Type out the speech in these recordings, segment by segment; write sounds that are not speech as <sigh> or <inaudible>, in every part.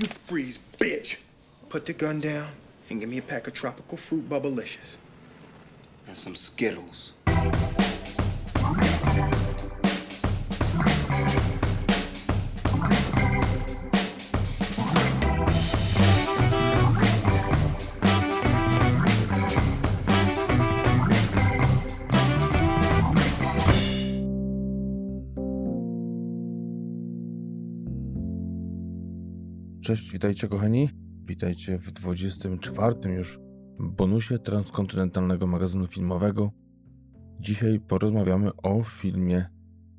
You freeze, bitch. Put the gun down and give me a pack of tropical fruit bubblicious. And some Skittles. Cześć, witajcie kochani. Witajcie w 24 już bonusie transkontynentalnego magazynu filmowego. Dzisiaj porozmawiamy o filmie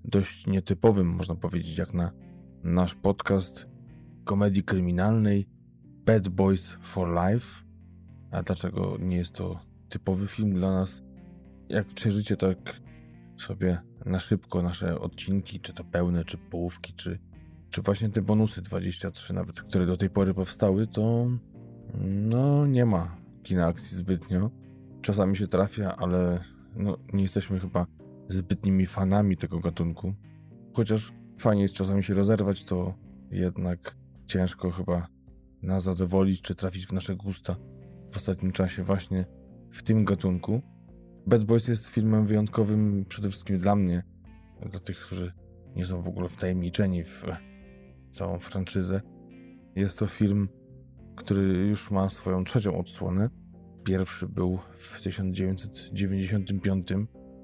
dość nietypowym, można powiedzieć, jak na nasz podcast komedii kryminalnej Bad Boys for Life. A dlaczego nie jest to typowy film dla nas? Jak przejrzycie tak sobie na szybko nasze odcinki, czy to pełne, czy połówki, czy czy właśnie te bonusy 23 nawet, które do tej pory powstały, to no nie ma kina akcji zbytnio. Czasami się trafia, ale no, nie jesteśmy chyba zbytnimi fanami tego gatunku. Chociaż fajnie jest czasami się rozerwać, to jednak ciężko chyba nas zadowolić, czy trafić w nasze gusta w ostatnim czasie właśnie w tym gatunku. Bad Boys jest filmem wyjątkowym przede wszystkim dla mnie, dla tych, którzy nie są w ogóle wtajemniczeni w całą franczyzę. Jest to film, który już ma swoją trzecią odsłonę. Pierwszy był w 1995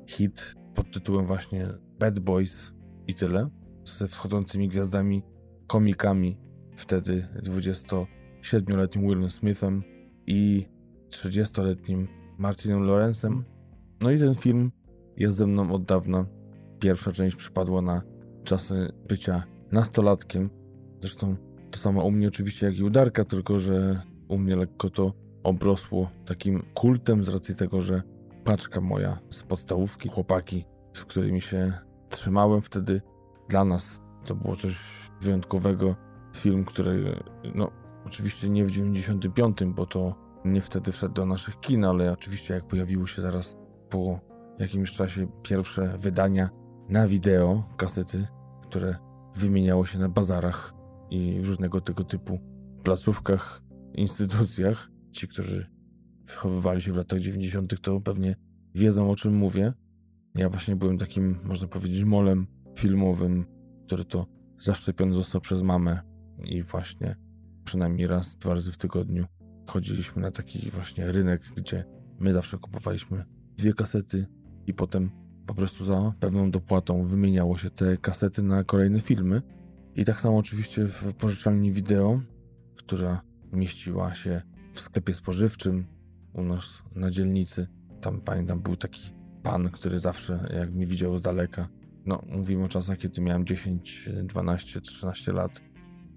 hit pod tytułem właśnie Bad Boys i tyle, ze wschodzącymi gwiazdami, komikami, wtedy 27-letnim Willem Smithem i 30-letnim Martinem Lorenzem. No i ten film jest ze mną od dawna. Pierwsza część przypadła na czasy bycia nastolatkiem. Zresztą to samo u mnie oczywiście jak i udarka, tylko że u mnie lekko to obrosło takim kultem z racji tego, że paczka moja z podstawówki, chłopaki, z którymi się trzymałem wtedy, dla nas to było coś wyjątkowego. Film, który, no, oczywiście nie w 95, bo to nie wtedy wszedł do naszych kin, ale oczywiście jak pojawiły się zaraz po jakimś czasie pierwsze wydania na wideo, kasety, które wymieniało się na bazarach i w różnego tego typu placówkach, instytucjach. Ci, którzy wychowywali się w latach 90., to pewnie wiedzą o czym mówię. Ja właśnie byłem takim, można powiedzieć, molem filmowym, który to zaszczepiony został przez mamę i właśnie przynajmniej raz, dwa razy w tygodniu chodziliśmy na taki właśnie rynek, gdzie my zawsze kupowaliśmy dwie kasety i potem po prostu za pewną dopłatą wymieniało się te kasety na kolejne filmy. I tak samo oczywiście w pożyczalni wideo, która mieściła się w sklepie spożywczym u nas na dzielnicy. Tam pamiętam, był taki pan, który zawsze, jak mi widział z daleka, no mówimy o czasach, kiedy miałem 10, 12, 13 lat,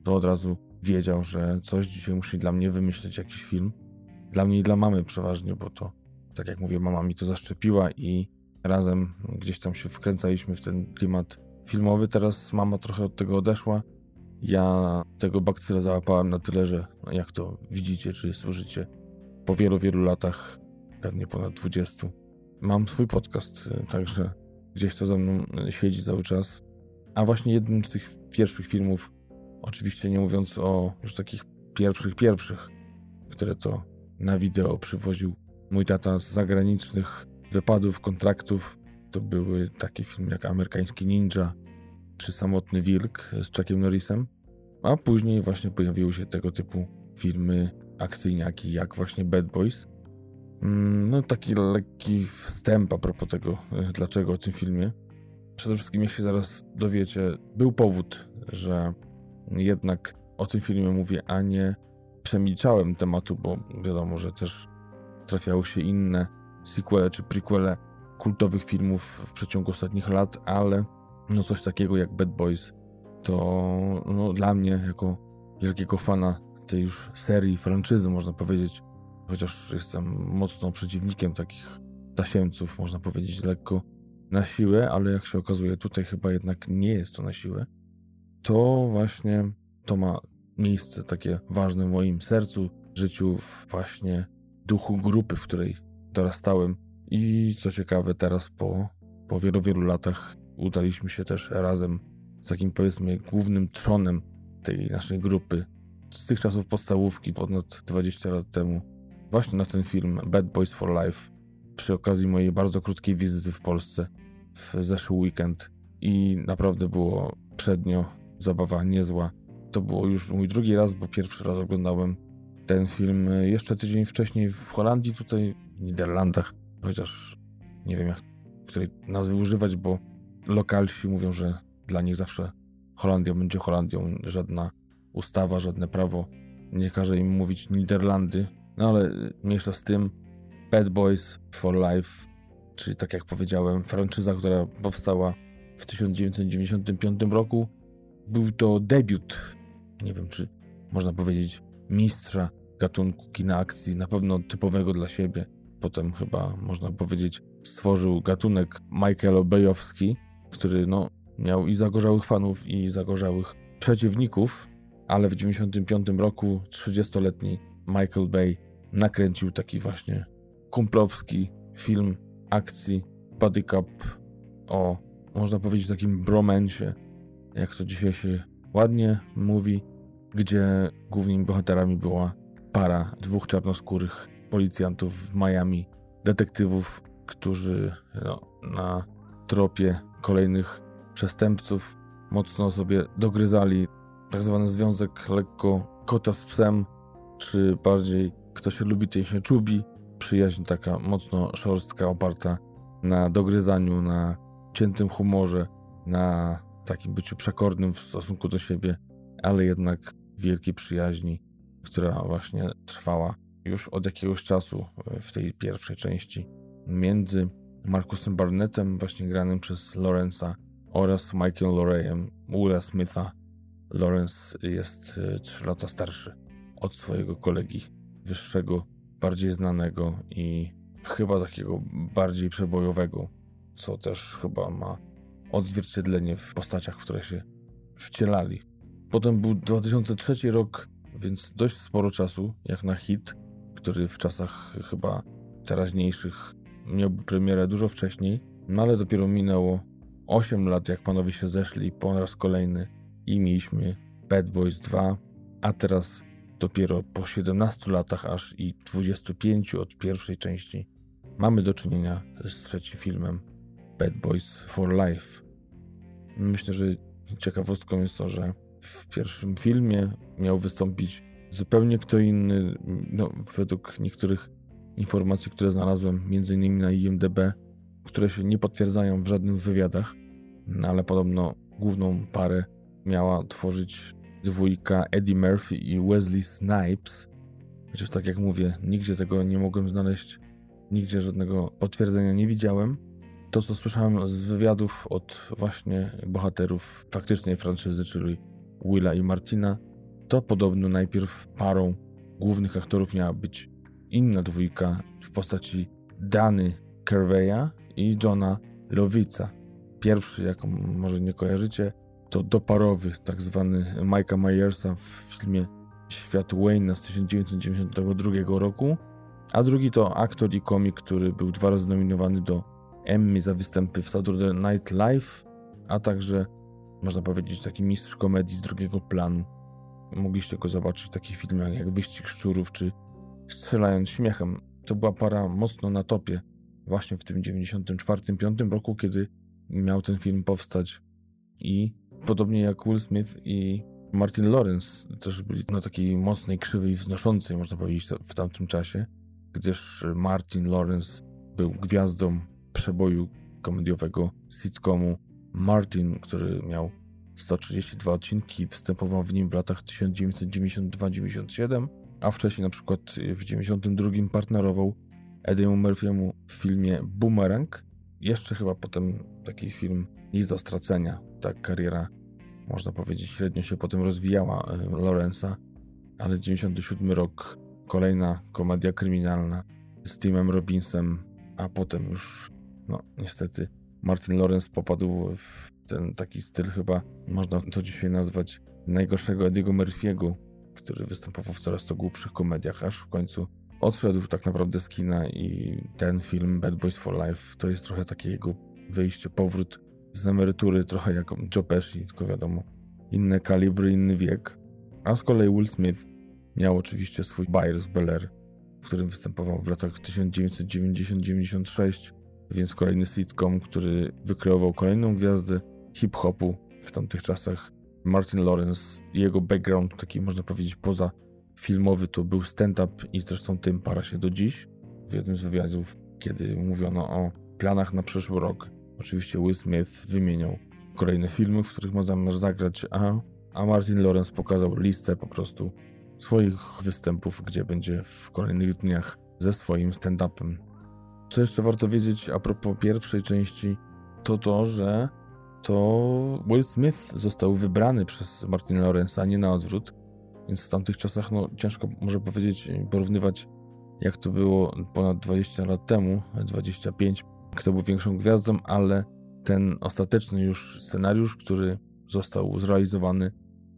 to od razu wiedział, że coś dzisiaj musi dla mnie wymyślić, jakiś film. Dla mnie i dla mamy przeważnie, bo to, tak jak mówię, mama mi to zaszczepiła i razem gdzieś tam się wkręcaliśmy w ten klimat filmowy. Teraz mama trochę od tego odeszła. Ja tego bakcyla załapałem na tyle, że no jak to widzicie, czy słyszycie, po wielu, wielu latach, pewnie ponad 20, mam swój podcast, y, także gdzieś to ze mną y, siedzi cały czas. A właśnie jednym z tych pierwszych filmów, oczywiście nie mówiąc o już takich pierwszych, pierwszych, które to na wideo przywoził mój tata z zagranicznych wypadów, kontraktów, to były takie filmy jak Amerykański Ninja czy Samotny Wilk z Chuckiem Norrisem, a później właśnie pojawiły się tego typu filmy akcyjniaki jak właśnie Bad Boys. Mm, no taki lekki wstęp a propos tego, e, dlaczego o tym filmie. Przede wszystkim, jak się zaraz dowiecie, był powód, że jednak o tym filmie mówię, a nie przemilczałem tematu, bo wiadomo, że też trafiały się inne sequele czy prequele kultowych filmów w przeciągu ostatnich lat, ale no coś takiego jak Bad Boys to no, dla mnie, jako wielkiego fana tej już serii, franczyzy, można powiedzieć, chociaż jestem mocno przeciwnikiem takich tasiemców, można powiedzieć, lekko na siłę, ale jak się okazuje, tutaj chyba jednak nie jest to na siłę, to właśnie to ma miejsce takie ważne w moim sercu, życiu, właśnie duchu grupy, w której dorastałem. I co ciekawe, teraz po, po wielu, wielu latach udaliśmy się też razem z takim powiedzmy głównym trzonem tej naszej grupy. Z tych czasów podstawówki, ponad 20 lat temu, właśnie na ten film Bad Boys for Life, przy okazji mojej bardzo krótkiej wizyty w Polsce w zeszły weekend. I naprawdę było przednio zabawa niezła. To było już mój drugi raz, bo pierwszy raz oglądałem ten film jeszcze tydzień wcześniej w Holandii, tutaj w Niderlandach, chociaż nie wiem jak której nazwy używać, bo lokalsi mówią, że dla nich zawsze Holandia będzie Holandią, żadna ustawa, żadne prawo nie każe im mówić Niderlandy, no ale mniejsza z tym Bad Boys for Life, czyli tak jak powiedziałem, franczyza, która powstała w 1995 roku. Był to debiut, nie wiem czy można powiedzieć, mistrza gatunku kina akcji, na pewno typowego dla siebie. Potem chyba można powiedzieć stworzył gatunek Michael Obejowski, który no, miał i zagorzałych fanów, i zagorzałych przeciwników, ale w 1995 roku 30-letni Michael Bay nakręcił taki właśnie kumplowski film akcji Body Cup o, można powiedzieć, takim bromensie, jak to dzisiaj się ładnie mówi, gdzie głównymi bohaterami była para dwóch czarnoskórych policjantów w Miami, detektywów, którzy no, na tropie kolejnych przestępców mocno sobie dogryzali tak zwany związek lekko kota z psem, czy bardziej kto się lubi, ten się czubi. Przyjaźń taka mocno szorstka, oparta na dogryzaniu, na ciętym humorze, na takim byciu przekornym w stosunku do siebie, ale jednak wielkiej przyjaźni, która właśnie trwała już od jakiegoś czasu w tej pierwszej części między Markusem Barnettem, właśnie granym przez Lorenza, oraz Michael Lorayem, Willa Smitha. Lawrence jest 3 e, lata starszy od swojego kolegi wyższego, bardziej znanego i chyba takiego bardziej przebojowego, co też chyba ma odzwierciedlenie w postaciach, w które się wcielali. Potem był 2003 rok, więc dość sporo czasu, jak na hit, który w czasach chyba teraźniejszych miałby premierę dużo wcześniej, no ale dopiero minęło 8 lat, jak panowie się zeszli po raz kolejny i mieliśmy Bad Boys 2, a teraz dopiero po 17 latach, aż i 25 od pierwszej części, mamy do czynienia z trzecim filmem Bad Boys for Life. Myślę, że ciekawostką jest to, że w pierwszym filmie miał wystąpić zupełnie kto inny, no, według niektórych informacji, które znalazłem, między innymi na IMDb, które się nie potwierdzają w żadnych wywiadach, ale podobno główną parę miała tworzyć dwójka Eddie Murphy i Wesley Snipes. Chociaż tak jak mówię, nigdzie tego nie mogłem znaleźć, nigdzie żadnego potwierdzenia nie widziałem. To, co słyszałem z wywiadów od właśnie bohaterów faktycznej franczyzy, czyli Willa i Martina, to podobno najpierw parą głównych aktorów miała być inna dwójka w postaci Dany Kerveya i Johna Lowica. Pierwszy, jaką może nie kojarzycie, to doparowy, tak zwany Mike'a Myersa w filmie Świat Wayne'a z 1992 roku, a drugi to aktor i komik, który był dwa razy nominowany do Emmy za występy w Saturday Night Live, a także, można powiedzieć, taki mistrz komedii z drugiego planu. Mogliście go zobaczyć w takich filmach jak Wyścig Szczurów czy Strzelając Śmiechem. To była para mocno na topie właśnie w tym 94-5 roku, kiedy miał ten film powstać i podobnie jak Will Smith i Martin Lawrence też byli na takiej mocnej krzywej wznoszącej, można powiedzieć, w tamtym czasie, gdyż Martin Lawrence był gwiazdą przeboju komediowego sitcomu Martin, który miał 132 odcinki, występował w nim w latach 1992-97, a wcześniej na przykład w 92 partnerował Eddie'emu Murphy'emu w filmie Boomerang. Jeszcze chyba potem taki film Nic do stracenia. Tak kariera, można powiedzieć, średnio się potem rozwijała e, Lorenza, ale 97 rok, kolejna komedia kryminalna z Timem Robinsem, a potem już, no niestety, Martin Lawrence popadł w ten taki styl chyba, można to dzisiaj nazwać najgorszego Ediego Murphy'ego, który występował w coraz to głupszych komediach, aż w końcu odszedł tak naprawdę z kina i ten film Bad Boys for Life to jest trochę takie jego wyjście, powrót z emerytury, trochę jak Joe Pesci, tylko wiadomo, inne kalibry, inny wiek. A z kolei Will Smith miał oczywiście swój Byers Bel w którym występował w latach 1990-96, więc kolejny sitcom, który wykreował kolejną gwiazdę hip-hopu w tamtych czasach. Martin Lawrence, jego background, taki można powiedzieć poza filmowy, to był stand-up i zresztą tym para się do dziś. W jednym z wywiadów, kiedy mówiono o planach na przyszły rok, oczywiście Will Smith wymieniał kolejne filmy, w których ma zamiar zagrać, a, a Martin Lawrence pokazał listę po prostu swoich występów, gdzie będzie w kolejnych dniach ze swoim stand-upem. Co jeszcze warto wiedzieć a propos pierwszej części, to to, że to Will Smith został wybrany przez Martin Lawrence, a nie na odwrót. Więc w tamtych czasach no, ciężko może powiedzieć, porównywać jak to było ponad 20 lat temu, 25, kto był większą gwiazdą, ale ten ostateczny już scenariusz, który został zrealizowany,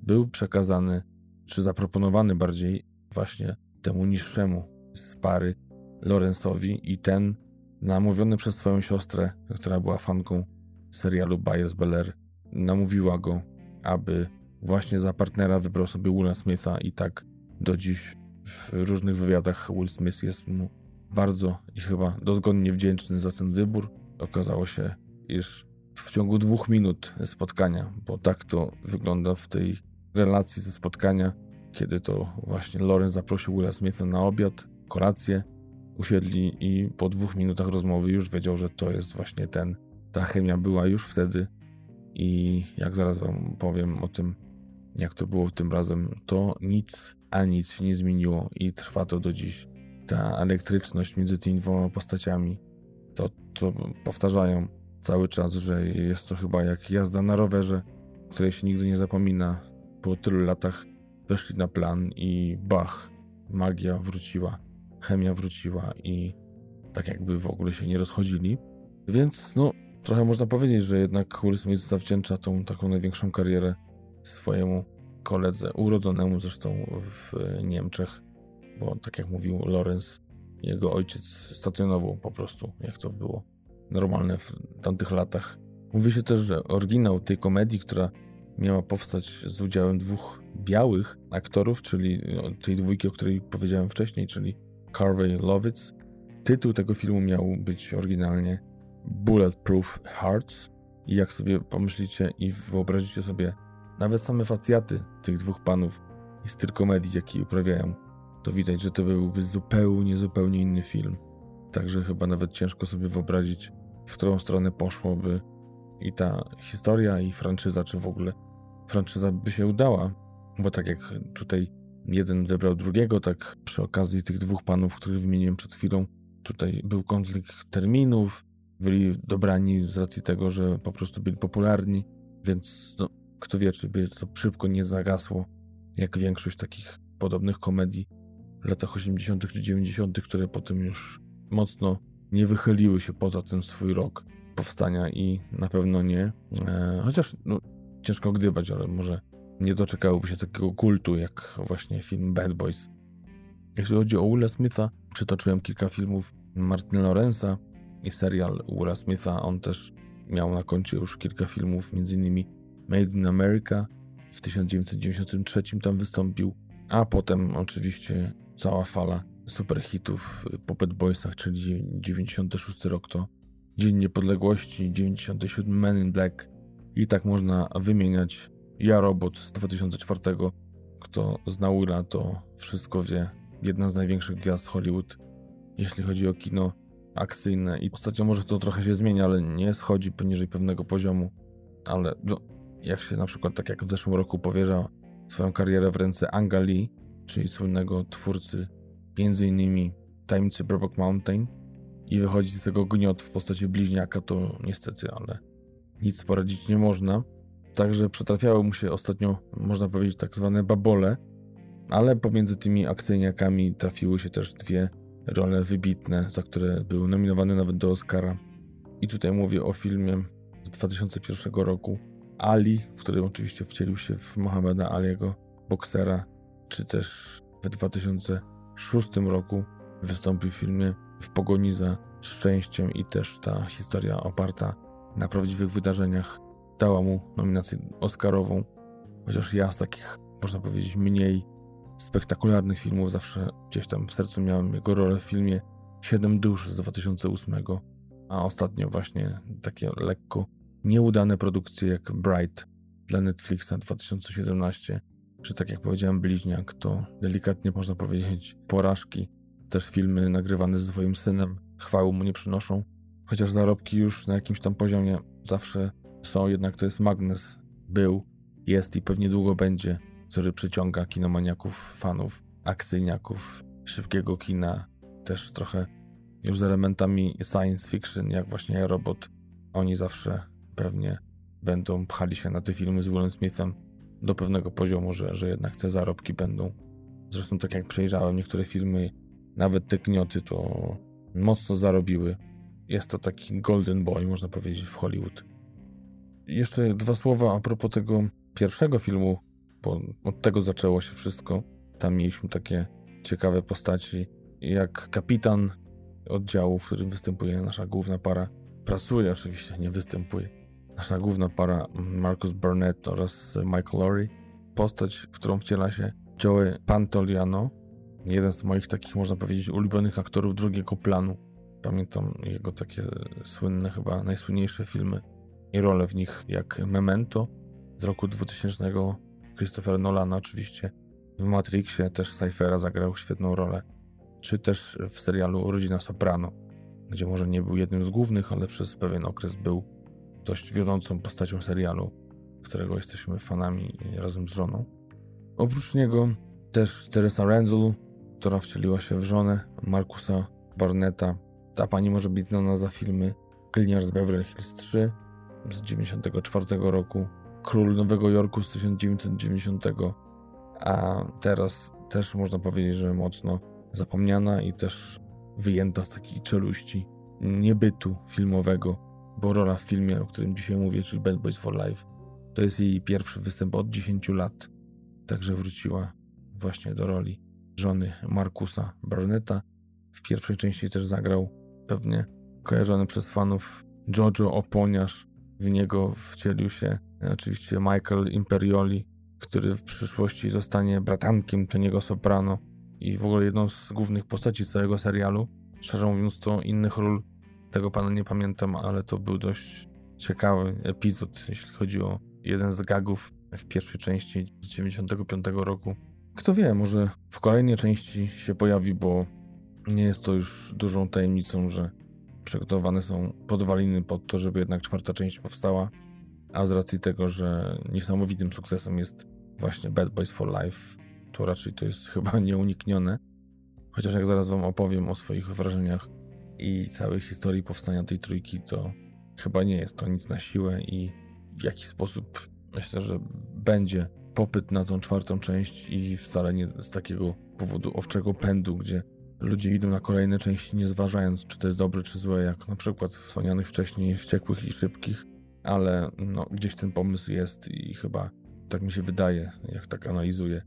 był przekazany, czy zaproponowany bardziej właśnie temu niższemu z pary Lorenzowi i ten namówiony przez swoją siostrę, która była fanką serialu Bias Bel namówiła go, aby właśnie za partnera wybrał sobie Willa Smitha i tak do dziś w różnych wywiadach Will Smith jest mu bardzo i chyba dozgodnie wdzięczny za ten wybór. Okazało się, iż w ciągu dwóch minut spotkania, bo tak to wygląda w tej relacji ze spotkania, kiedy to właśnie Lawrence zaprosił Willa Smitha na obiad, kolację, usiedli i po dwóch minutach rozmowy już wiedział, że to jest właśnie ten. Ta chemia była już wtedy i jak zaraz wam powiem o tym, jak to było tym razem, to nic, a nic się nie zmieniło i trwa to do dziś. Ta elektryczność między tymi dwoma postaciami, to co powtarzają cały czas, że jest to chyba jak jazda na rowerze, której się nigdy nie zapomina. Po tylu latach weszli na plan i bach, magia wróciła, chemia wróciła i tak jakby w ogóle się nie rozchodzili. Więc no, trochę można powiedzieć, że jednak Will Smith zawdzięcza tą taką największą karierę swojemu koledze, urodzonemu zresztą w Niemczech, bo tak jak mówił Lorenz, jego ojciec stacjonował po prostu, jak to było normalne w tamtych latach. Mówi się też, że oryginał tej komedii, która miała powstać z udziałem dwóch białych aktorów, czyli no, tej dwójki, o której powiedziałem wcześniej, czyli Carvey Lovitz. Tytuł tego filmu miał być oryginalnie Bulletproof Hearts. I jak sobie pomyślicie i wyobrazicie sobie nawet same facjaty tych dwóch panów i styl komedii, jaki uprawiają, to widać, że to byłby zupełnie, zupełnie inny film. Także chyba nawet ciężko sobie wyobrazić, w którą stronę poszłoby i ta historia, i franczyza, czy w ogóle franczyza by się udała. Bo tak jak tutaj jeden wybrał drugiego, tak przy okazji tych dwóch panów, których wymieniłem przed chwilą, tutaj był konflikt terminów, byli dobrani z racji tego, że po prostu byli popularni, więc no, kto wie, czy by to szybko nie zagasło, jak większość takich podobnych komedii w latach 80. czy 90., które potem już mocno nie wychyliły się poza ten swój rok powstania i na pewno nie. E, chociaż no, ciężko gdybać, ale może nie doczekałoby się takiego kultu jak właśnie film Bad Boys. Jeśli chodzi o Willa Smitha, przytoczyłem kilka filmów Martina Lorenza i serial Willa Smitha. On też miał na koncie już kilka filmów, m.in. Made in America. W 1993 tam wystąpił, a potem oczywiście cała fala superhitów po Bad Boysach, czyli 96 rok to Dzień Niepodległości, 97 Men in Black i tak można wymieniać. Ja Robot z 2004. Kto zna Willa, to wszystko wie. Jedna z największych gwiazd Hollywood, jeśli chodzi o kino akcyjne. I ostatnio może to trochę się zmienia, ale nie schodzi poniżej pewnego poziomu. Ale no, jak się na przykład, tak jak w zeszłym roku powierza swoją karierę w ręce Anga Lee, czyli słynnego twórcy m.in. Tajemnicy Brokeback Mountain i wychodzi z tego gniot w postaci bliźniaka, to niestety, ale nic poradzić nie można. Także przytrafiały mu się ostatnio, można powiedzieć, tak zwane babole, ale pomiędzy tymi akcyjniakami trafiły się też dwie role wybitne, za które był nominowany nawet do Oscara. I tutaj mówię o filmie z 2001 roku Ali, w którym oczywiście wcielił się w Mohameda Aliego, boksera, czy też w 2006 roku wystąpił w filmie W pogoni za szczęściem i też ta historia oparta na prawdziwych wydarzeniach dała mu nominację Oscarową. Chociaż ja z takich można powiedzieć, mniej spektakularnych filmów. Zawsze gdzieś tam w sercu miałem jego rolę w filmie Siedem dusz z 2008, a ostatnio właśnie takie lekko nieudane produkcje jak Bright dla Netflixa 2017, czy tak jak powiedziałem Bliźniak, to delikatnie można powiedzieć porażki. Też filmy nagrywane ze swoim synem chwały mu nie przynoszą, chociaż zarobki już na jakimś tam poziomie zawsze są, jednak to jest magnes, był, jest i pewnie długo będzie, który przyciąga kinomaniaków, fanów, akcyjniaków, szybkiego kina, też trochę już z elementami science fiction, jak właśnie Robot. Oni zawsze pewnie będą pchali się na te filmy z Willem Smithem do pewnego poziomu, że, że jednak te zarobki będą. Zresztą tak jak przejrzałem niektóre filmy, nawet te gnioty to mocno zarobiły. Jest to taki golden boy, można powiedzieć, w Hollywood. Jeszcze dwa słowa a propos tego pierwszego filmu, bo od tego zaczęło się wszystko. Tam mieliśmy takie ciekawe postaci, jak kapitan oddziału, w którym występuje nasza główna para. Pracuje oczywiście, nie występuje. Nasza główna para Marcus Burnett oraz Michael Lowry. Postać, w którą wciela się Joey Pantoliano, jeden z moich takich, można powiedzieć, ulubionych aktorów drugiego planu. Pamiętam jego takie słynne, chyba najsłynniejsze filmy i role w nich, jak Memento z roku 2000, Christopher Nolana oczywiście. W Matrixie też Cyphera zagrał świetną rolę czy też w serialu Rodzina Soprano, gdzie może nie był jednym z głównych, ale przez pewien okres był dość wiodącą postacią serialu, którego jesteśmy fanami razem z żoną. Oprócz niego też Teresa Randall, która wcieliła się w żonę Markusa Barnetta. Ta pani może być znana za filmy Gliniarz z Beverly Hills 3 z 1994 roku, Król Nowego Jorku z 1990, a teraz też można powiedzieć, że mocno zapomniana i też wyjęta z takiej czeluści niebytu filmowego, bo rola w filmie, o którym dzisiaj mówię, czyli Bad Boys for Life, to jest jej pierwszy występ od 10 lat. Także wróciła właśnie do roli żony Markusa Barnetta. W pierwszej części też zagrał pewnie kojarzony przez fanów Jojo Oponiarz. W niego wcielił się oczywiście Michael Imperioli, który w przyszłości zostanie bratankiem Toniego Soprano i w ogóle jedną z głównych postaci całego serialu. Szczerze mówiąc, to innych ról tego pana nie pamiętam, ale to był dość ciekawy epizod, jeśli chodzi o jeden z gagów w pierwszej części z 95 roku. Kto wie, może w kolejnej części się pojawi, bo nie jest to już dużą tajemnicą, że przygotowane są podwaliny pod to, żeby jednak czwarta część powstała, a z racji tego, że niesamowitym sukcesem jest właśnie Bad Boys for Life, to raczej to jest <laughs> chyba nieuniknione. Chociaż jak zaraz wam opowiem o swoich wrażeniach i całej historii powstania tej trójki, to chyba nie jest to nic na siłę i w jakiś sposób myślę, że będzie popyt na tą czwartą część i wcale nie z takiego powodu owczego pędu, gdzie ludzie idą na kolejne części nie zważając, czy to jest dobre, czy złe, jak na przykład wspomnianych wcześniej Wściekłych i Szybkich, ale no, gdzieś ten pomysł jest i chyba tak mi się wydaje, jak tak analizuję,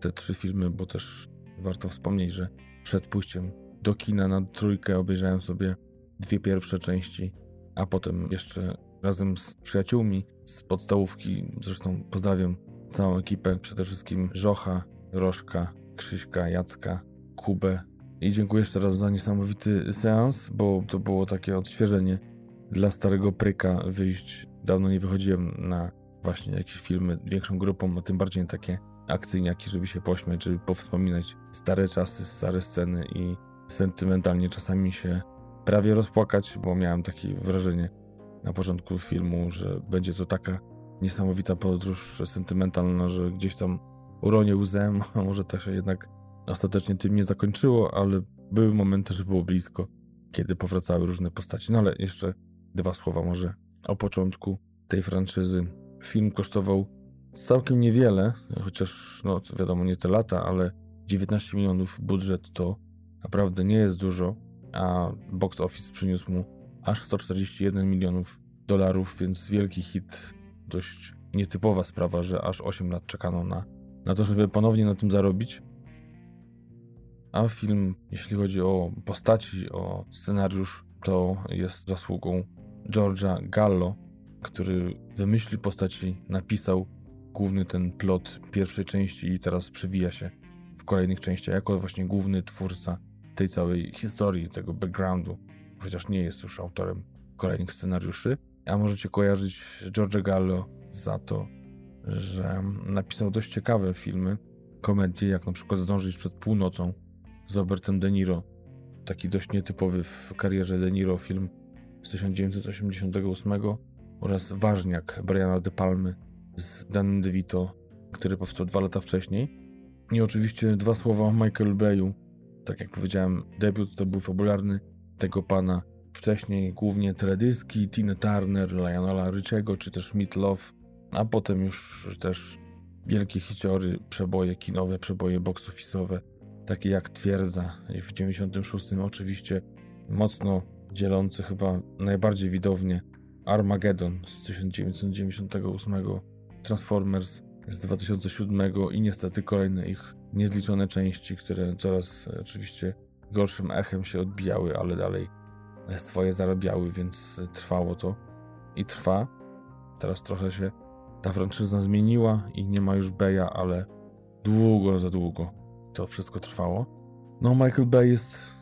te trzy filmy, bo też warto wspomnieć, że przed pójściem do kina na trójkę obejrzałem sobie dwie pierwsze części, a potem jeszcze razem z przyjaciółmi z podstawówki, zresztą pozdrawiam całą ekipę, przede wszystkim Żocha, Rożka, Krzyśka, Jacka, Kubę i dziękuję jeszcze raz za niesamowity seans, bo to było takie odświeżenie dla starego pryka wyjść. Dawno nie wychodziłem na właśnie jakieś filmy większą grupą, a tym bardziej takie akcyjniaki, żeby się pośmiać, żeby powspominać stare czasy, stare sceny i sentymentalnie czasami się prawie rozpłakać, bo miałem takie wrażenie na początku filmu, że będzie to taka niesamowita podróż sentymentalna, że gdzieś tam uronię łzę, <laughs> a może to się jednak ostatecznie tym nie zakończyło, ale były momenty, że było blisko, kiedy powracały różne postaci. No ale jeszcze dwa słowa może o początku tej franczyzy. Film kosztował Całkiem niewiele, chociaż no wiadomo nie te lata, ale 19 milionów budżet to naprawdę nie jest dużo, a box office przyniósł mu aż 141 milionów dolarów, więc wielki hit, dość nietypowa sprawa, że aż 8 lat czekano na, na to, żeby ponownie na tym zarobić. A film, jeśli chodzi o postaci, o scenariusz, to jest zasługą George'a Gallo, który wymyślił postaci, napisał główny ten plot pierwszej części i teraz przewija się w kolejnych częściach jako właśnie główny twórca tej całej historii, tego backgroundu, chociaż nie jest już autorem kolejnych scenariuszy. A możecie kojarzyć George Gallo za to, że napisał dość ciekawe filmy, komedie, jak na przykład Zdążyć przed północą z Robertem De Niro. Taki dość nietypowy w karierze De Niro film z 1988 oraz Ważniak Briana De Palmy z Danem DeVito, który powstał dwa lata wcześniej. I oczywiście dwa słowa o Michael Bayu. Tak jak powiedziałem, debiut to był fabularny tego pana. Wcześniej głównie teledyski, Tina Turner, Lionela Richiego czy też Meat Love, a potem już też wielkie hiciory, przeboje kinowe, przeboje box takie jak Twierdza w 96 oczywiście mocno dzielący chyba najbardziej widownie Armageddon z 1998, Transformers z 2007 i niestety kolejne ich niezliczone części, które coraz e, oczywiście gorszym echem się odbijały, ale dalej swoje zarabiały, więc trwało to i trwa. Teraz trochę się ta franczyza zmieniła i nie ma już Beya, ale długo, za długo to wszystko trwało. No, Michael Bay jest,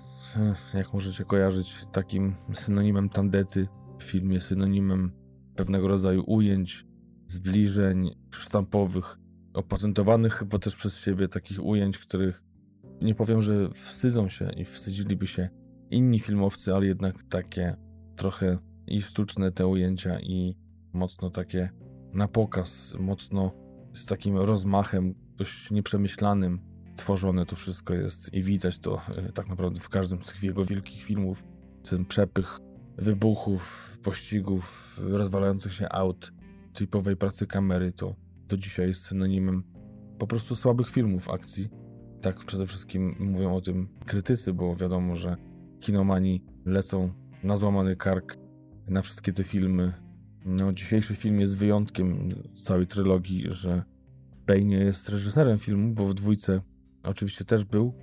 jak możecie kojarzyć, takim synonimem tandety w filmie, synonimem pewnego rodzaju ujęć, zbliżeń sztampowych, opatentowanych chyba też przez siebie, takich ujęć, których nie powiem, że wstydzą się i wstydziliby się inni filmowcy, ale jednak takie trochę i sztuczne te ujęcia i mocno takie na pokaz, mocno z takim rozmachem, dość nieprzemyślanym tworzone to wszystko jest i widać to e, tak naprawdę w każdym z tych jego wielkich filmów. Ten przepych wybuchów, pościgów, rozwalających się aut, typowej pracy kamery, to do dzisiaj jest synonimem po prostu słabych filmów akcji. Tak przede wszystkim mówią o tym krytycy, bo wiadomo, że kinomani lecą na złamany kark na wszystkie te filmy. No, dzisiejszy film jest wyjątkiem całej trylogii, że Bay nie jest reżyserem filmu, bo w dwójce oczywiście też był.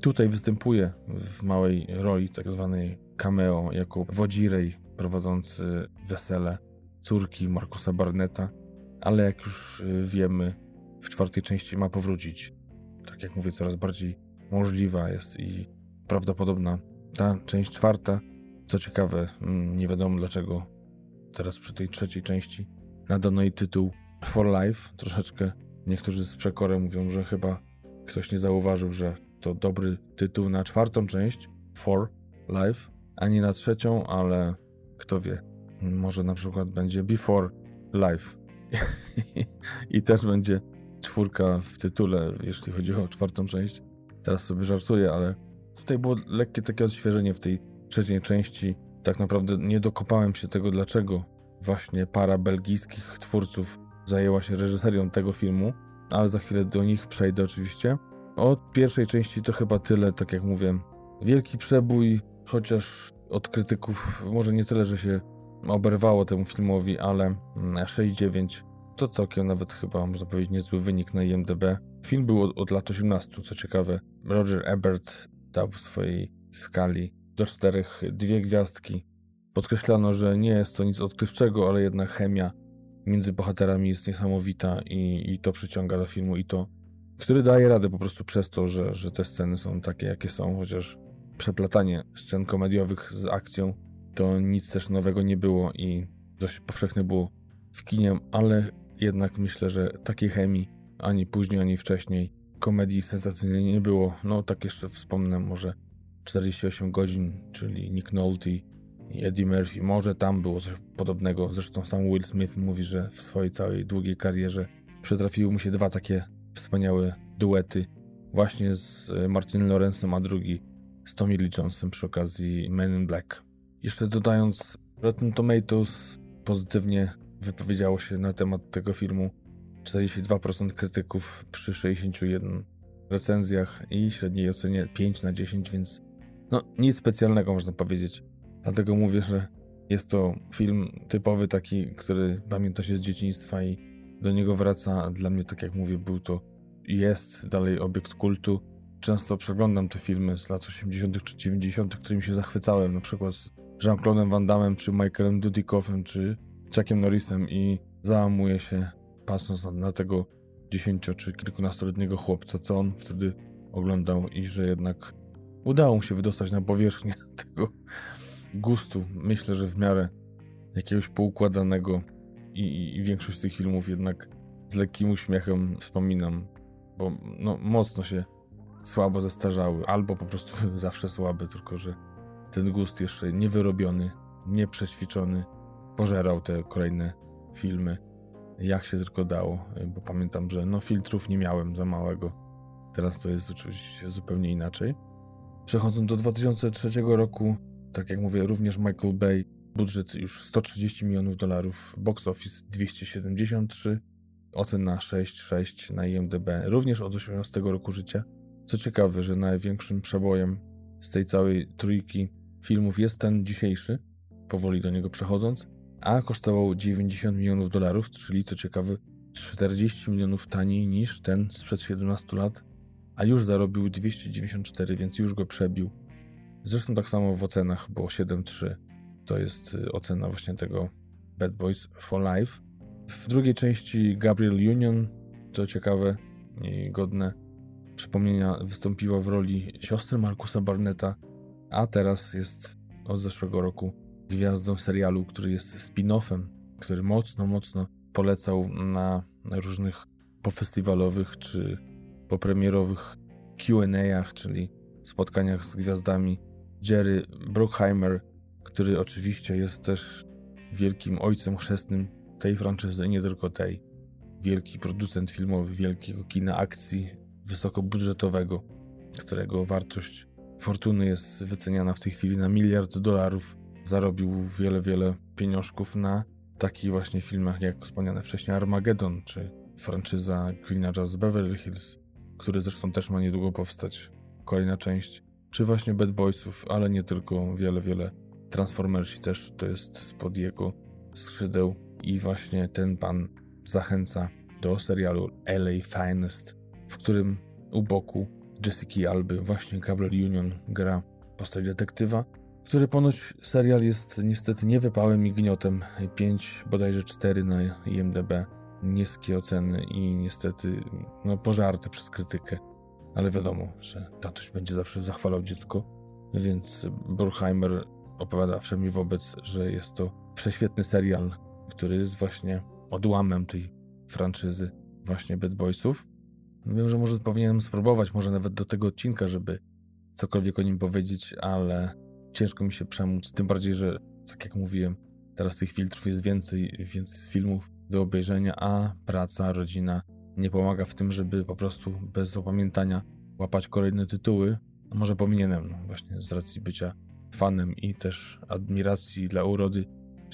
Tutaj występuje w małej roli, tak zwanej cameo, jako wodzirej prowadzący wesele córki Markusa Barneta, ale jak już y, wiemy, w czwartej części ma powrócić. Tak jak mówię, coraz bardziej możliwa jest i prawdopodobna ta część czwarta. Co ciekawe, mm, nie wiadomo dlaczego teraz przy tej trzeciej części nadano jej tytuł For Life. Troszeczkę niektórzy z przekorem mówią, że chyba ktoś nie zauważył, że to dobry tytuł na czwartą część For Life, a nie na trzecią, ale kto wie. Może na przykład będzie Before Life. <laughs> I też będzie czwórka w tytule, jeśli chodzi o czwartą część. Teraz sobie żartuję, ale tutaj było lekkie takie odświeżenie w tej trzeciej części. Tak naprawdę nie dokopałem się tego, dlaczego właśnie para belgijskich twórców zajęła się reżyserią tego filmu, ale za chwilę do nich przejdę oczywiście. Od pierwszej części to chyba tyle, tak jak mówię. Wielki przebój, chociaż od krytyków może nie tyle, że się oberwało temu filmowi, ale 6,9 mm, to całkiem nawet chyba można powiedzieć niezły wynik na IMDb. Film był od, od lat 18, co ciekawe. Roger Ebert dał w swojej skali do czterech dwie gwiazdki. Podkreślano, że nie jest to nic odkrywczego, ale jednak chemia między bohaterami jest niesamowita i, i to przyciąga do filmu i to, który daje radę po prostu przez to, że, że te sceny są takie, jakie są, chociaż przeplatanie scen komediowych z akcją to nic też nowego nie było i dość powszechne było w kinie, ale jednak myślę, że takiej chemii ani później, ani wcześniej komedii sensacyjnej nie było. No tak jeszcze wspomnę może 48 godzin, czyli Nick Nolte Eddie Murphy. Może tam było coś podobnego. Zresztą sam Will Smith mówi, że w swojej całej długiej karierze przytrafiły mu się dwa takie wspaniałe duety. Właśnie z Martinem Lorenzem, a drugi z Tommy Lee Jonesem przy okazji Men in Black. Jeszcze dodając, Rotten Tomatoes pozytywnie wypowiedziało się na temat tego filmu. 42% krytyków przy 61 recenzjach i średniej ocenie 5 na 10, więc no nic specjalnego można powiedzieć. Dlatego mówię, że jest to film typowy taki, który pamięta się z dzieciństwa i do niego wraca. Dla mnie, tak jak mówię, był to jest dalej obiekt kultu. Często przeglądam te filmy z lat 80. czy 90., którymi się zachwycałem, na przykład Jean-Claude'em Van Damme, czy Michaelem Dudikoffem, czy Chuckiem Norrisem i załamuje się patrząc na, na tego dziesięcio czy kilkunastoletniego chłopca, co on wtedy oglądał i że jednak udało mu się wydostać na powierzchnię <laughs> tego gustu. Myślę, że w miarę jakiegoś poukładanego i, i większość tych filmów jednak z lekkim uśmiechem wspominam, bo no, mocno się słabo zestarzały, albo po prostu <laughs> zawsze słabe, tylko że ten gust jeszcze niewyrobiony, nieprzećwiczony pożerał te kolejne filmy jak się tylko dało, bo pamiętam, że no filtrów nie miałem za małego. Teraz to jest oczywiście zupełnie inaczej. Przechodząc do 2003 roku, tak jak mówię, również Michael Bay, budżet już 130 milionów dolarów, box office 273, ocena 6,6 na IMDb, również od 18 roku życia. Co ciekawe, że największym przebojem z tej całej trójki filmów jest ten dzisiejszy, powoli do niego przechodząc, a kosztował 90 milionów dolarów, czyli co ciekawe 40 milionów taniej niż ten sprzed 17 lat, a już zarobił 294, więc już go przebił. Zresztą tak samo w ocenach było 7.3. To jest y, ocena właśnie tego Bad Boys for Life. W drugiej części Gabriel Union, to ciekawe i godne przypomnienia, wystąpiła w roli siostry Markusa Barnetta, a teraz jest od zeszłego roku gwiazdą serialu, który jest spin-offem, który mocno, mocno polecał na różnych pofestiwalowych czy popremierowych Q&A'ach, czyli spotkaniach z gwiazdami. Jerry Bruckheimer, który oczywiście jest też wielkim ojcem chrzestnym tej franczyzy, nie tylko tej. Wielki producent filmowy, wielkiego kina akcji wysokobudżetowego, którego wartość fortuny jest wyceniana w tej chwili na miliard dolarów zarobił wiele, wiele pieniążków na takich właśnie filmach jak wspomniane wcześniej Armageddon, czy franczyza Gliniarza z Beverly Hills, który zresztą też ma niedługo powstać kolejna część, czy właśnie Bad Boysów, ale nie tylko, wiele, wiele Transformersi też to jest spod jego skrzydeł i właśnie ten pan zachęca do serialu LA Finest, w którym u boku Jessica Alby właśnie Gabriel Union gra postać detektywa, który ponoć serial jest niestety niewypałem i gniotem. 5, bodajże 4 na IMDb. Niskie oceny i niestety no, pożarte przez krytykę. Ale wiadomo, że tatuś będzie zawsze zachwalał dziecko, więc Burkheimer opowiada wszemi wobec, że jest to prześwietny serial, który jest właśnie odłamem tej franczyzy właśnie Bad Boysów. Wiem, że może powinienem spróbować, może nawet do tego odcinka, żeby cokolwiek o nim powiedzieć, ale ciężko mi się przemóc, tym bardziej, że tak jak mówiłem, teraz tych filtrów jest więcej, z filmów do obejrzenia, a praca, rodzina nie pomaga w tym, żeby po prostu bez opamiętania łapać kolejne tytuły. Może powinienem, no właśnie z racji bycia fanem i też admiracji dla urody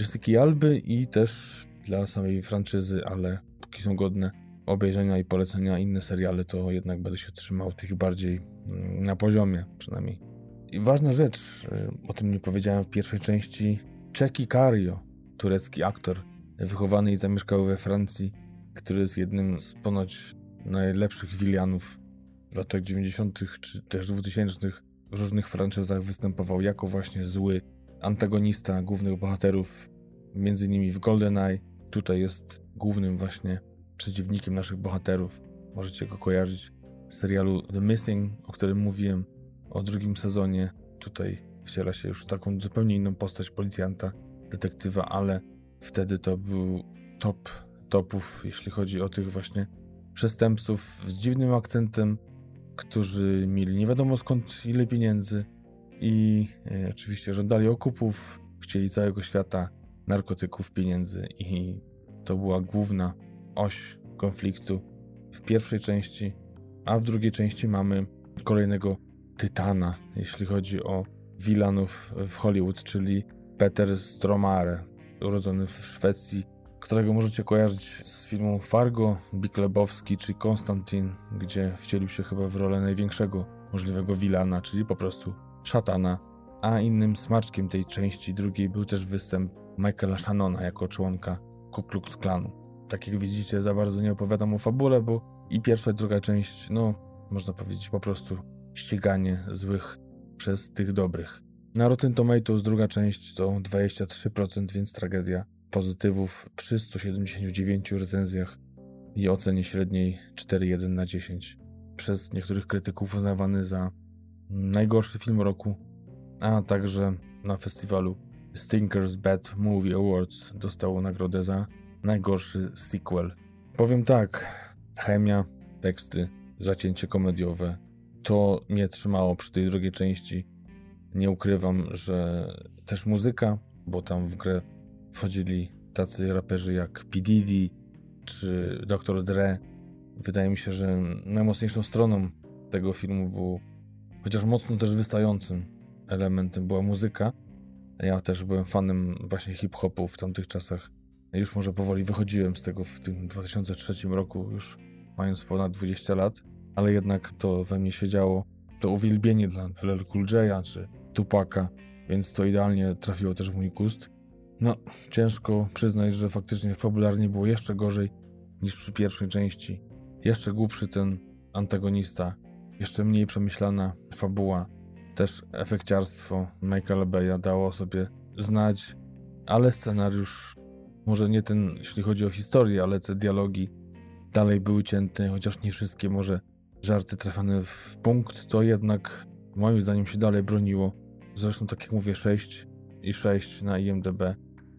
Jessica Alby i też dla samej franczyzy, ale póki są godne obejrzenia i polecenia inne seriale, to jednak będę się trzymał tych bardziej mm, na poziomie przynajmniej i ważna rzecz, y, o tym nie powiedziałem w pierwszej części. Czeki Cario, turecki aktor, wychowany i zamieszkały we Francji, który jest jednym z ponoć najlepszych wilianów w latach 90. czy też 2000. w różnych franczyzach występował jako właśnie zły antagonista głównych bohaterów, między innymi w GoldenEye. Tutaj jest głównym właśnie przeciwnikiem naszych bohaterów. Możecie go kojarzyć z serialu The Missing, o którym mówiłem o drugim sezonie. Tutaj wciela się już w taką zupełnie inną postać policjanta, detektywa, ale wtedy to był top topów, jeśli chodzi o tych właśnie przestępców z dziwnym akcentem, którzy mieli nie wiadomo skąd ile pieniędzy i e, oczywiście żądali okupów, chcieli całego świata, narkotyków, pieniędzy i to była główna oś konfliktu w pierwszej części, a w drugiej części mamy kolejnego tytana, jeśli chodzi o wilanów w Hollywood, czyli Peter Stromare, urodzony w Szwecji, którego możecie kojarzyć z filmu Fargo, Big Lebowski czy Konstantin, gdzie wcielił się chyba w rolę największego możliwego wilana, czyli po prostu szatana. A innym smaczkiem tej części drugiej był też występ Michaela Shannona jako członka Ku Klux Klanu. Tak jak widzicie, za bardzo nie opowiadam o fabule, bo i pierwsza i druga część, no, można powiedzieć po prostu ściganie złych przez tych dobrych. Na Rotten Tomatoes druga część to 23%, więc tragedia. Pozytywów przy 179 recenzjach i ocenie średniej 4,1 na 10. Przez niektórych krytyków uznawany za najgorszy film roku, a także na festiwalu Stinkers Bad Movie Awards dostał nagrodę za najgorszy sequel. Powiem tak, chemia, teksty, zacięcie komediowe, to mnie trzymało przy tej drugiej części. Nie ukrywam, że też muzyka, bo tam w grę wchodzili tacy raperzy jak P. Diddy czy Dr. Dre. Wydaje mi się, że najmocniejszą stroną tego filmu był, chociaż mocno też wystającym elementem była muzyka. Ja też byłem fanem właśnie hip-hopu w tamtych czasach. Już może powoli wychodziłem z tego w tym 2003 roku, już mając ponad 20 lat, ale jednak to we mnie siedziało. To uwielbienie dla LL Cool J'a czy Tupaka, więc to idealnie trafiło też w mój gust. No, ciężko przyznać, że faktycznie fabularnie było jeszcze gorzej niż przy pierwszej części. Jeszcze głupszy ten antagonista, jeszcze mniej przemyślana fabuła, też efekciarstwo Michaela Beya dało sobie znać, ale scenariusz, może nie ten, jeśli chodzi o historię, ale te dialogi dalej były cięte, chociaż nie wszystkie może żarty trafione w punkt, to jednak moim zdaniem się dalej broniło. Zresztą tak jak mówię, 6 i 6 na IMDB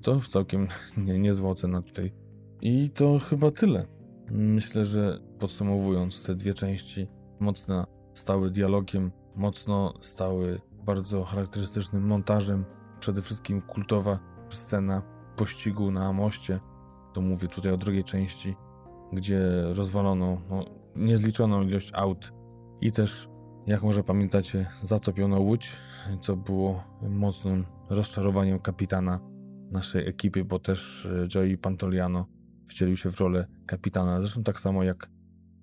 to całkiem <laughs> nie, niezła ocena tutaj. I to chyba tyle. Myślę, że podsumowując te dwie części, mocno stały dialogiem, mocno stały bardzo charakterystycznym montażem, przede wszystkim kultowa scena pościgu na moście. To mówię tutaj o drugiej części, gdzie rozwalono no, niezliczoną ilość aut i też, jak może pamiętacie, zatopiono łódź, co było mocnym rozczarowaniem kapitana naszej ekipy, bo też e, Joey Pantoliano wcielił się w rolę kapitana. Zresztą tak samo jak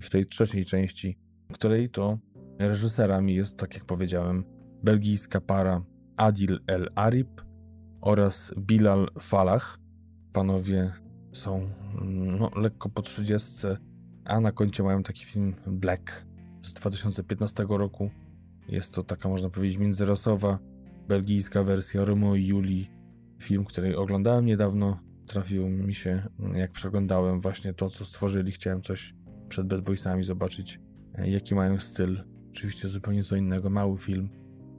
w tej trzeciej części, której to reżyserami jest, tak jak powiedziałem, belgijska para Adil El Arib oraz Bilal Falah. Panowie są no, lekko po 30, a na koncie mają taki film Black z 2015 roku. Jest to taka, można powiedzieć, międzyrasowa belgijska wersja Romeo i Julii Film, który oglądałem niedawno, trafił mi się, jak przeglądałem właśnie to, co stworzyli. Chciałem coś przed Bad Boysami zobaczyć, e, jaki mają styl. Oczywiście zupełnie co innego. Mały film,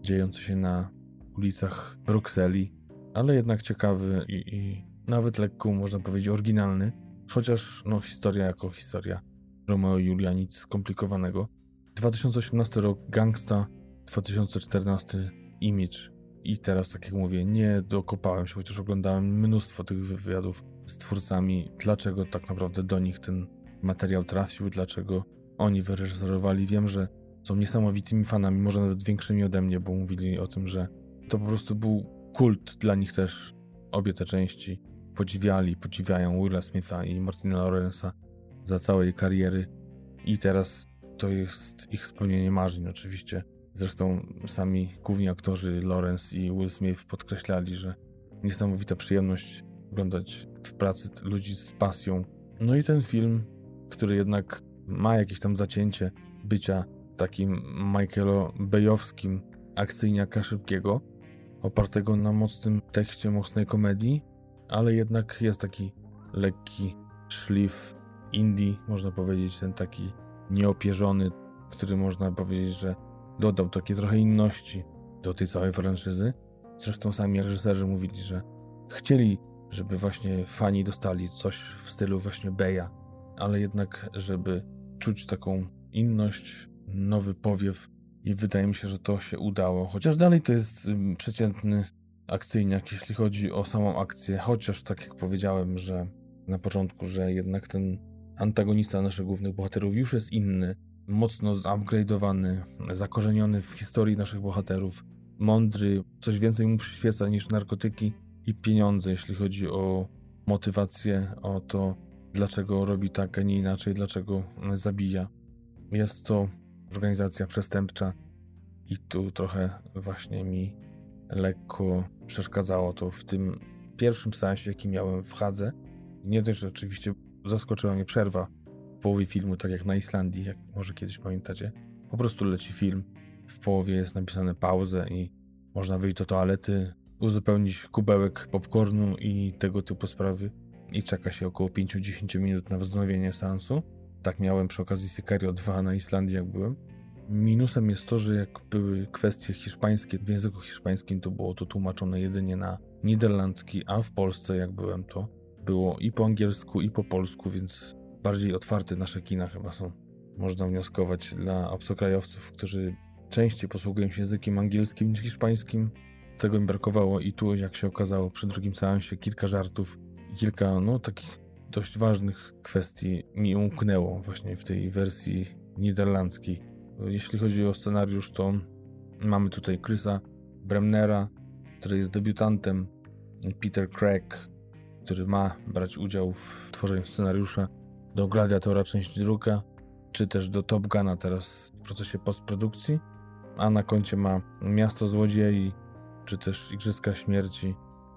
dziejący się na ulicach Brukseli, ale jednak ciekawy i, i nawet lekko, można powiedzieć, oryginalny. Chociaż, no, historia jako historia. Romeo i Julia, nic skomplikowanego. 2018 rok Gangsta, 2014 Image. I teraz, tak jak mówię, nie dokopałem się, chociaż oglądałem mnóstwo tych wywiadów z twórcami, dlaczego tak naprawdę do nich ten materiał trafił, dlaczego oni wyreżyserowali. Wiem, że są niesamowitymi fanami, może nawet większymi ode mnie, bo mówili o tym, że to po prostu był kult dla nich też. Obie te części podziwiali, podziwiają Willa Smitha i Martina Lorenza za całej kariery i teraz to jest ich spełnienie marzeń oczywiście. Zresztą sami główni aktorzy Lawrence i Will Smith podkreślali, że niesamowita przyjemność oglądać w pracy ludzi z pasją. No i ten film, który jednak ma jakieś tam zacięcie bycia takim Michaelo Bayowskim akcyjniaka szybkiego, opartego na mocnym tekście mocnej komedii, ale jednak jest taki lekki szlif indie, można powiedzieć, ten taki nieopierzony, który można powiedzieć, że dodał takie trochę inności do tej całej franczyzy. Zresztą sami reżyserzy mówili, że chcieli, żeby właśnie fani dostali coś w stylu właśnie Beja, ale jednak, żeby czuć taką inność, nowy powiew i wydaje mi się, że to się udało. Chociaż dalej to jest przeciętny akcyjniak, jeśli chodzi o samą akcję, chociaż tak jak powiedziałem, że na początku, że jednak ten antagonista naszych głównych bohaterów już jest inny, mocno upgrade'owany, zakorzeniony w historii naszych bohaterów, mądry, coś więcej mu przyświeca niż narkotyki i pieniądze, jeśli chodzi o motywację, o to, dlaczego robi tak, a nie inaczej, dlaczego zabija. Jest to organizacja przestępcza i tu trochę właśnie mi lekko przeszkadzało to w tym pierwszym sensie, jaki miałem w Hadze. Nie też oczywiście zaskoczyła mnie przerwa połowie filmu, tak jak na Islandii, jak może kiedyś pamiętacie. Po prostu leci film, w połowie jest napisane pauzę i można wyjść do toalety, uzupełnić kubełek popcornu i tego typu sprawy. i czeka się około 5-10 minut na wznowienie seansu. Tak miałem przy okazji Sicario 2 na Islandii, jak byłem. Minusem jest to, że jak były kwestie hiszpańskie, w języku hiszpańskim to było to tłumaczone jedynie na niderlandzki, a w Polsce, jak byłem, to było i po angielsku, i po polsku, więc bardziej otwarte nasze kina chyba są. Można wnioskować dla obcokrajowców, którzy częściej posługują się językiem angielskim niż hiszpańskim. Tego mi brakowało i tu, jak się okazało, przy drugim seansie kilka żartów i kilka, no, takich dość ważnych kwestii mi umknęło właśnie w tej wersji niderlandzkiej. Jeśli chodzi o scenariusz, to mamy tutaj Chrisa Bremnera, który jest debiutantem, Peter Craig, który ma brać udział w tworzeniu scenariusza do Gladiatora część druga, czy też do Top Guna teraz w procesie postprodukcji, a na koncie ma Miasto Złodziei, czy też Igrzyska Śmierci.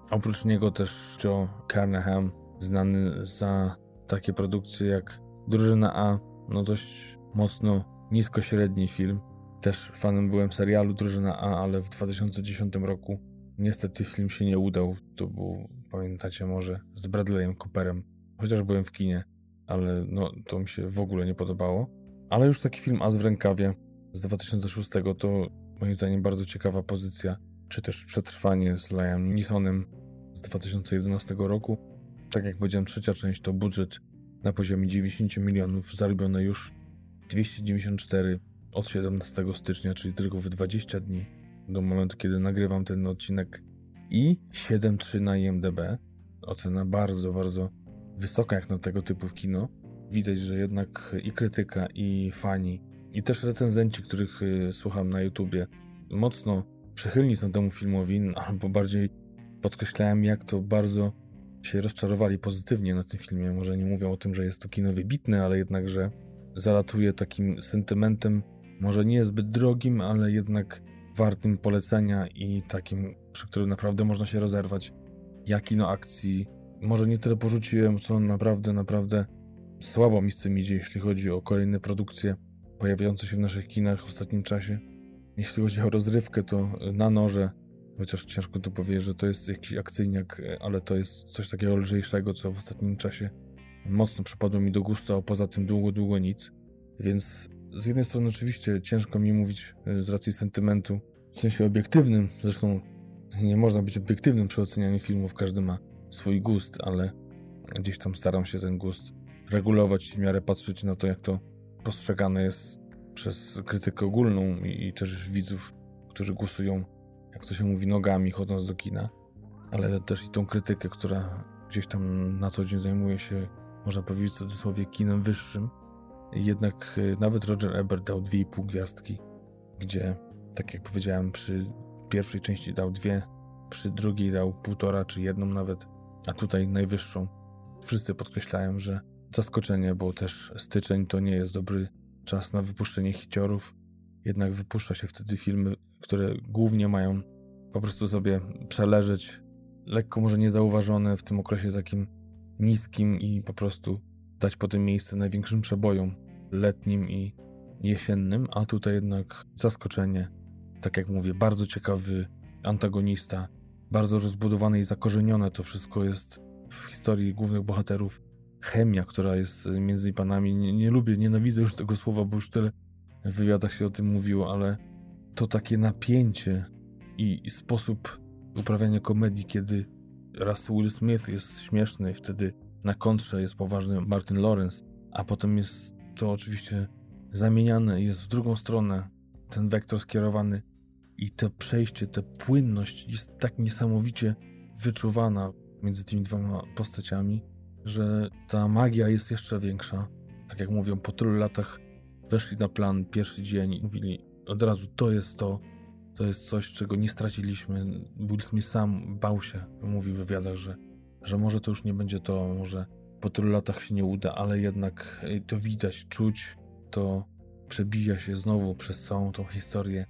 Oprócz niego też Joe Carnahan, znany za takie produkcje jak Drużyna A, no dość mocno nisko-średni film. Też fanem byłem serialu Drużyna A, ale w 2010 roku niestety film się nie udał. To był, pamiętacie może, z Bradleyem Cooperem. Chociaż byłem w kinie, ale no, to mi się w ogóle nie podobało. Ale już taki film As w rękawie z 2006 to moim zdaniem bardzo ciekawa pozycja, czy też przetrwanie z Liam Neesonem z 2011 roku. Tak jak powiedziałem, trzecia część to budżet na poziomie 90 milionów, zarobione już 294 od 17 stycznia, czyli tylko w 20 dni do momentu, kiedy nagrywam ten odcinek i 7.3 na IMDb. Ocena bardzo, bardzo wysoka jak na tego typu kino. Widać, że jednak i krytyka, i fani, i też recenzenci, których y, słucham na YouTubie, mocno przychylni są temu filmowi, albo bardziej podkreślałem, jak to bardzo się rozczarowali pozytywnie na tym filmie. Może nie mówią o tym, że jest to kino wybitne, ale jednak, że zalatuje takim sentymentem, może nie zbyt drogim, ale jednak wartym polecenia i takim, przy którym naprawdę można się rozerwać. Ja kino akcji może nie tyle porzuciłem, co naprawdę, naprawdę słabo mi z tym idzie, jeśli chodzi o kolejne produkcje pojawiające się w naszych kinach w ostatnim czasie. Jeśli chodzi o rozrywkę, to na noże, chociaż ciężko tu powiedzieć, że to jest jakiś akcyjniak, ale to jest coś takiego lżejszego, co w ostatnim czasie mocno przypadło mi do gustu, a poza tym długo, długo nic. Więc z jednej strony oczywiście ciężko mi mówić e, z racji sentymentu, w sensie obiektywnym, zresztą nie można być obiektywnym przy ocenianiu filmów, każdy ma swój gust, ale gdzieś tam staram się ten gust regulować i w miarę patrzeć na to, jak to postrzegane jest przez krytykę ogólną i, i też widzów, którzy głosują, jak to się mówi, nogami chodząc do kina, ale też i tą krytykę, która gdzieś tam na co dzień zajmuje się, można powiedzieć w cudzysłowie, kinem wyższym. Jednak y, nawet Roger Ebert dał 2,5 gwiazdki, gdzie, tak jak powiedziałem, przy pierwszej części dał dwie, przy drugiej dał półtora czy jedną nawet, a tutaj najwyższą. Wszyscy podkreślają, że zaskoczenie, bo też styczeń to nie jest dobry czas na wypuszczenie hiciorów. Jednak wypuszcza się wtedy filmy, które głównie mają po prostu sobie przeleżeć, lekko może niezauważone w tym okresie takim niskim i po prostu dać po tym miejsce największym przebojom letnim i jesiennym, a tutaj jednak zaskoczenie. Tak jak mówię, bardzo ciekawy antagonista, bardzo rozbudowane i zakorzenione. To wszystko jest w historii głównych bohaterów. Chemia, która jest między panami. Nie, nie lubię, nienawidzę już tego słowa, bo już tyle w wywiadach się o tym mówiło, ale to takie napięcie i, i sposób uprawiania komedii, kiedy raz Will Smith jest śmieszny i wtedy na kontrze jest poważny Martin Lawrence, a potem jest to oczywiście zamieniane jest w drugą stronę. Ten wektor skierowany i to przejście, ta płynność jest tak niesamowicie wyczuwana między tymi dwoma postaciami, że ta magia jest jeszcze większa. Tak jak mówią, po tylu latach weszli na plan pierwszy dzień i mówili od razu, to jest to, to jest coś, czego nie straciliśmy. Will Smith sam bał się, mówił w wywiadach, że, że może to już nie będzie to, może po tylu latach się nie uda, ale jednak to widać, czuć, to przebija się znowu przez całą tą historię.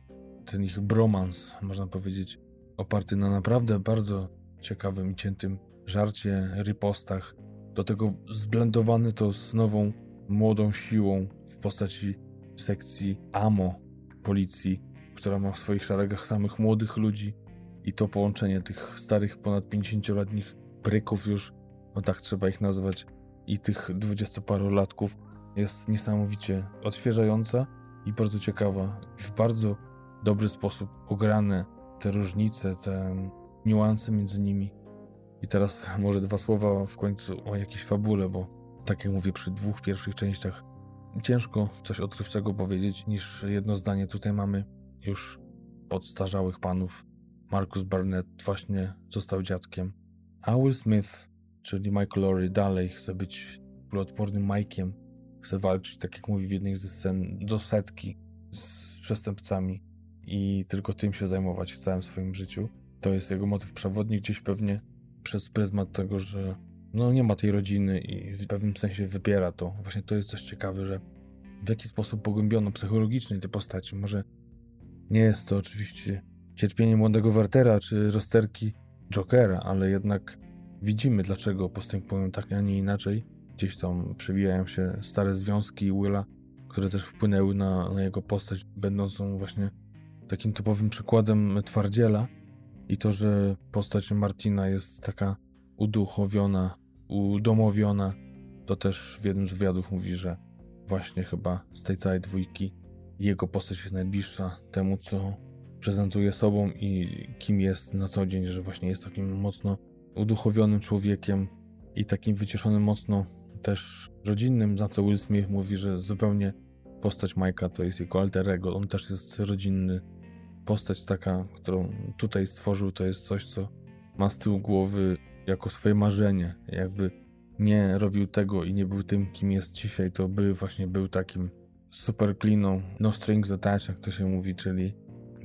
Ten ich bromans, można powiedzieć, oparty na naprawdę bardzo ciekawym i ciętym żarcie, ripostach, do tego zblendowany to z nową, młodą siłą w postaci sekcji AMO policji, która ma w swoich szeregach samych młodych ludzi i to połączenie tych starych, ponad 50-letnich bryków już no tak trzeba ich nazwać, i tych dwudziestoparolatków jest niesamowicie odświeżająca i bardzo ciekawa. W bardzo dobry sposób ograne te różnice, te niuanse między nimi. I teraz <laughs> może dwa słowa w końcu o jakiejś fabule, bo tak jak mówię przy dwóch pierwszych częściach, ciężko coś odkrywczego powiedzieć niż jedno zdanie. Tutaj mamy już podstarzałych panów. Marcus Barnett właśnie został dziadkiem. A Will Smith, czyli Michael Lowry, dalej chce być kuloodpornym Mike'iem. Chce walczyć, tak jak mówi w jednej ze scen, do setki z przestępcami i tylko tym się zajmować w całym swoim życiu. To jest jego motyw przewodni, gdzieś pewnie przez pryzmat tego, że no nie ma tej rodziny i w pewnym sensie wybiera to. Właśnie to jest coś ciekawe, że w jaki sposób pogłębiono psychologicznie te postaci. Może nie jest to oczywiście cierpienie młodego Wertera czy rozterki Jokera, ale jednak widzimy, dlaczego postępują tak, a nie inaczej. Gdzieś tam przewijają się stare związki Willa, które też wpłynęły na, na jego postać, będącą właśnie takim typowym przykładem twardziela. I to, że postać Martina jest taka uduchowiona, udomowiona, to też w jednym z wywiadów mówi, że właśnie chyba z tej całej dwójki jego postać jest najbliższa temu, co prezentuje sobą i kim jest na co dzień, że właśnie jest takim mocno uduchowionym człowiekiem i takim wycieszonym mocno też rodzinnym, za co Will Smith mówi, że zupełnie postać Majka to jest jego alter ego, on też jest rodzinny. Postać taka, którą tutaj stworzył, to jest coś, co ma z tyłu głowy jako swoje marzenie. Jakby nie robił tego i nie był tym, kim jest dzisiaj, to by właśnie był takim super cleaną, no strings attached, jak to się mówi, czyli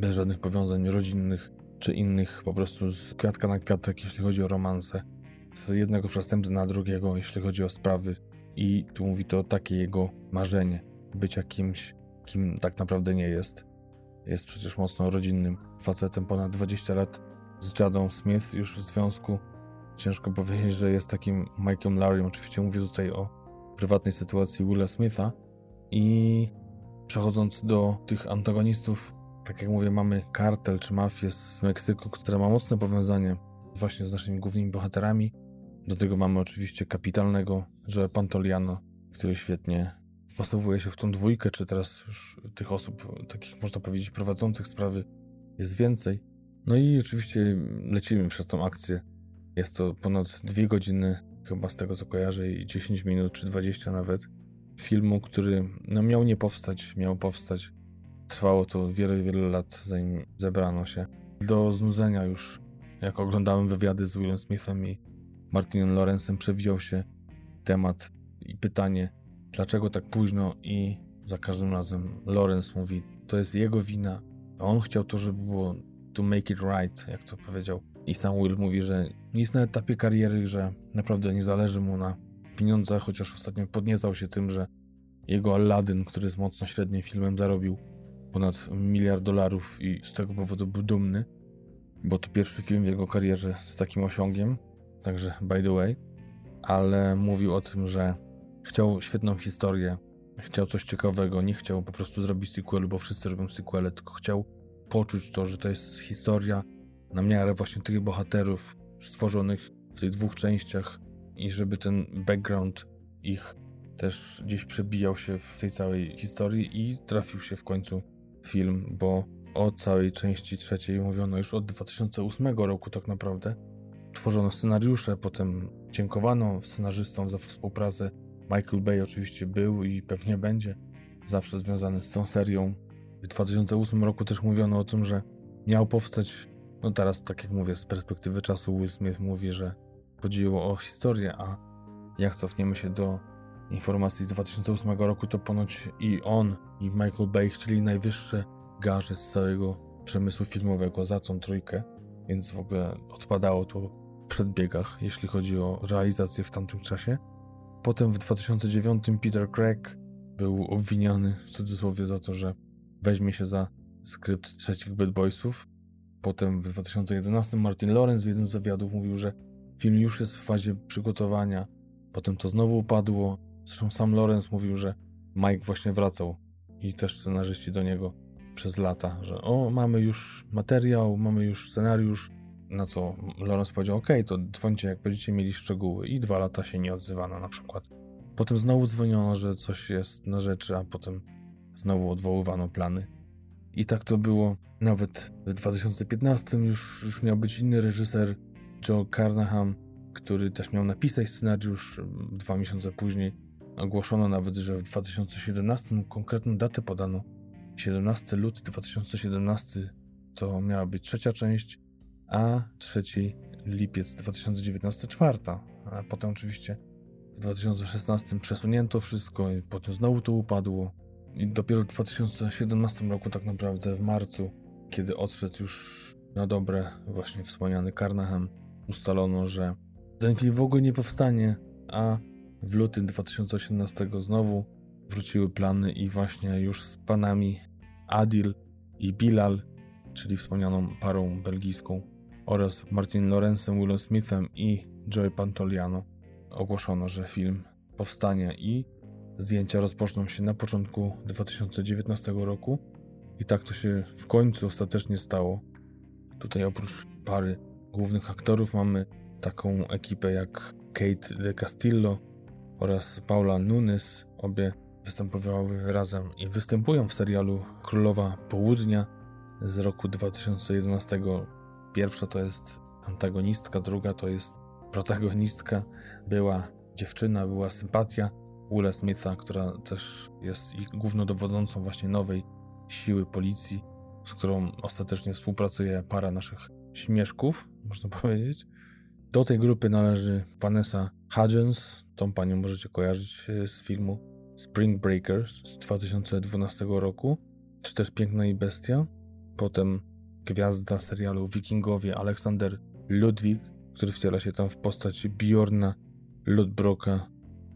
bez żadnych powiązań rodzinnych czy innych, po prostu z kwiatka na kwiatek, jeśli chodzi o romanse, z jednego przestępcy na drugiego, jeśli chodzi o sprawy. I tu mówi to takie jego marzenie, bycia kimś, kim tak naprawdę nie jest. Jest przecież mocno rodzinnym facetem, ponad 20 lat z Jadą Smith już w związku. Ciężko powiedzieć, że jest takim Mike'em Larrym. Oczywiście mówię tutaj o prywatnej sytuacji Willa Smitha. I przechodząc do tych antagonistów, tak jak mówię, mamy kartel czy mafię z Meksyku, która ma mocne powiązanie właśnie z naszymi głównymi bohaterami. Do tego mamy oczywiście kapitalnego Joe Pantoliano, który świetnie wpasowuje się w tą dwójkę, czy teraz już tych osób, takich można powiedzieć, prowadzących sprawy jest więcej. No i oczywiście lecimy przez tą akcję. Jest to ponad dwie godziny, chyba z tego co kojarzę, i 10 minut, czy 20 nawet, filmu, który no, miał nie powstać, miał powstać. Trwało to wiele, wiele lat, zanim zebrano się. Do znudzenia już, jak oglądałem wywiady z Willem Smithem i Martinem Lorenzem, przewidział się temat i pytanie, dlaczego tak późno i za każdym razem Lorenz mówi, to jest jego wina, on chciał to, żeby było to make it right, jak to powiedział. I sam Will mówi, że jest na etapie kariery, że naprawdę nie zależy mu na pieniądzach, chociaż ostatnio podniecał się tym, że jego Aladdin, który jest mocno średnim filmem, zarobił ponad miliard dolarów i z tego powodu był dumny, bo to pierwszy film w jego karierze z takim osiągiem, także by the way, ale mówił o tym, że chciał świetną historię, chciał coś ciekawego, nie chciał po prostu zrobić sequelu, bo wszyscy robią sequele, tylko chciał poczuć to, że to jest historia na miarę właśnie tych bohaterów stworzonych w tych dwóch częściach i żeby ten background ich też gdzieś przebijał się w tej całej historii i trafił się w końcu film, bo o całej części trzeciej mówiono już od 2008 roku tak naprawdę. Tworzono scenariusze, potem dziękowano scenarzystom za współpracę. Michael Bay oczywiście był i pewnie będzie zawsze związany z tą serią. W 2008 roku też mówiono o tym, że miał powstać, no teraz tak jak mówię, z perspektywy czasu Will Smith mówi, że chodziło o historię, a jak cofniemy się do informacji z 2008 roku, to ponoć i on, i Michael Bay chcieli najwyższe garze z całego przemysłu filmowego za tą trójkę, więc w ogóle odpadało to w przedbiegach, jeśli chodzi o realizację w tamtym czasie. Potem w 2009 Peter Craig był obwiniony w cudzysłowie za to, że weźmie się za skrypt trzecich Bad Boysów. Potem w 2011 Martin Lawrence w jednym z wywiadów mówił, że film już jest w fazie przygotowania. Potem to znowu upadło. Zresztą sam Lawrence mówił, że Mike właśnie wracał i też scenarzyści do niego przez lata, że o, mamy już materiał, mamy już scenariusz, Na co Lawrence powiedział, ok, to dzwońcie jak będziecie mieli szczegóły i dwa lata się nie odzywano na przykład. Potem znowu dzwoniono, że coś jest na rzeczy, a potem znowu odwoływano plany. I tak to było nawet w 2015 już, już miał być inny reżyser, Joe Carnahan, który też miał napisać scenariusz dwa miesiące później. Ogłoszono nawet, że w 2017 konkretną datę podano. 17 luty 2017 to miała być trzecia część, a trzeci lipiec 2019 czwarta. A potem oczywiście w 2016 przesunięto wszystko i potem znowu to upadło. I dopiero w 2017 roku tak naprawdę w marcu, kiedy odszedł już na dobre właśnie wspomniany Carnahan, ustalono, że ten film w ogóle nie powstanie, a w lutym 2018 znowu wróciły plany i właśnie już z panami Adil i Bilal, czyli wspomnianą parą belgijską, oraz Martin Lorenzem, Willem Smithem i Joey Pantoliano ogłoszono, że film powstanie i zdjęcia rozpoczną się na początku 2019 roku. I tak to się w końcu ostatecznie stało. Tutaj oprócz pary głównych aktorów mamy taką ekipę jak Kate de Castillo oraz Paula Nunes. Obie występowały razem i występują w serialu Królowa Południa z roku 2011. Pierwsza to jest antagonistka, druga to jest protagonistka. Była dziewczyna, była sympatia Willa Smitha, która też jest głównodowodzącą właśnie nowej siły policji, z którą ostatecznie współpracuje para naszych śmieszków, można <laughs> powiedzieć. Do tej grupy należy Vanessa Hudgens, tą panią możecie kojarzyć z filmu Spring Breakers z 2012 roku, czy też Piękna i Bestia. Potem gwiazda serialu Wikingowie Aleksander Ludwig, który wciela się tam w postać Bjorna Ludbroka.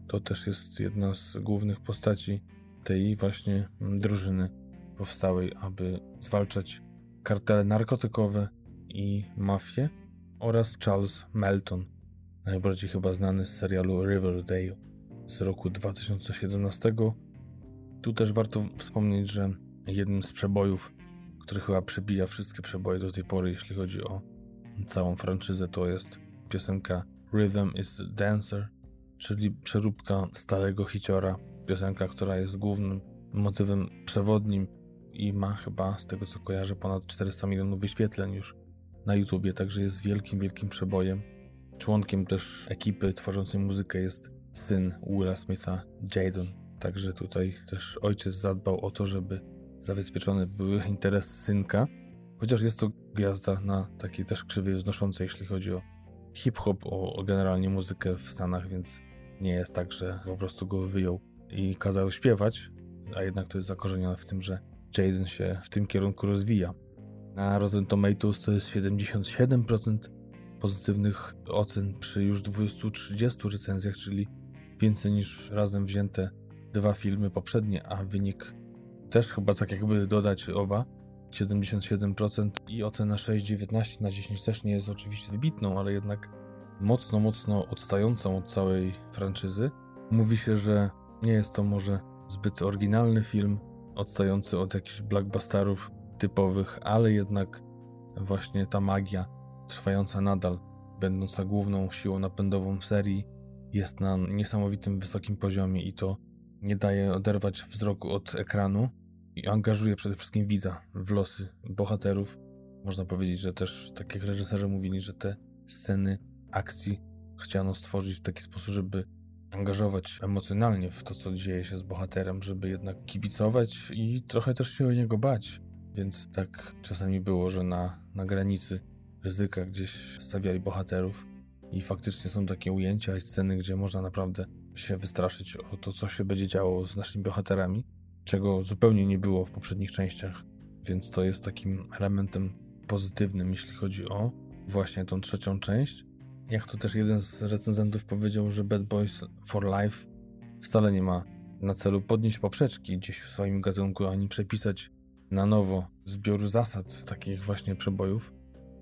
To też jest jedna z głównych postaci tej właśnie drużyny powstałej, aby zwalczać kartele narkotykowe i mafię oraz Charles Melton, najbardziej chyba znany z serialu Riverdale z roku 2017. Tu też warto wspomnieć, że jednym z przebojów, który chyba przebija wszystkie przeboje do tej pory, jeśli chodzi o całą franczyzę, to jest piosenka Rhythm is Dancer, czyli przeróbka starego hiciora. Piosenka, która jest głównym motywem przewodnim i ma chyba, z tego co kojarzę, ponad 400 milionów wyświetleń już na YouTubie, także jest wielkim, wielkim przebojem. Członkiem też ekipy tworzącej muzykę jest syn Willa Smitha, Jadon. Także tutaj też ojciec zadbał o to, żeby zabezpieczone były <laughs> interesy synka. Chociaż jest to gwiazda na takiej też krzywej wznoszącej, jeśli chodzi o hip-hop, o, o generalnie muzykę w Stanach, więc nie jest tak, że po prostu go wyjął i kazał śpiewać, a jednak to jest zakorzenione w tym, że Jaden się w tym kierunku rozwija. Na Rotten Tomatoes to jest 77% pozytywnych ocen przy już 230 recenzjach, czyli więcej niż razem wzięte dwa filmy poprzednie, a wynik też chyba tak jakby dodać oba 77% i ocena 6,19 na 10 też nie jest oczywiście wybitną, ale jednak mocno, mocno odstającą od całej franczyzy. Mówi się, że nie jest to może zbyt oryginalny film, odstający od jakichś blockbusterów typowych, ale jednak właśnie ta magia trwająca nadal, będąca główną siłą napędową w serii, jest na niesamowitym wysokim poziomie i to nie daje oderwać wzroku od ekranu i angażuje przede wszystkim widza w losy bohaterów. Można powiedzieć, że też, tak jak reżyserzy mówili, że te sceny akcji chciano stworzyć w taki sposób, żeby angażować emocjonalnie w to, co dzieje się z bohaterem, żeby jednak kibicować i trochę też się o niego bać. Więc tak czasami było, że na, na granicy ryzyka gdzieś stawiali bohaterów i faktycznie są takie ujęcia i sceny, gdzie można naprawdę się wystraszyć o to, co się będzie działo z naszymi bohaterami, czego zupełnie nie było w poprzednich częściach. Więc to jest takim elementem pozytywnym, jeśli chodzi o właśnie tą trzecią część. Jak to też jeden z recenzentów powiedział, że Bad Boys for Life wcale nie ma na celu podnieść poprzeczki gdzieś w swoim gatunku, ani przepisać na nowo zbioru zasad takich właśnie przebojów,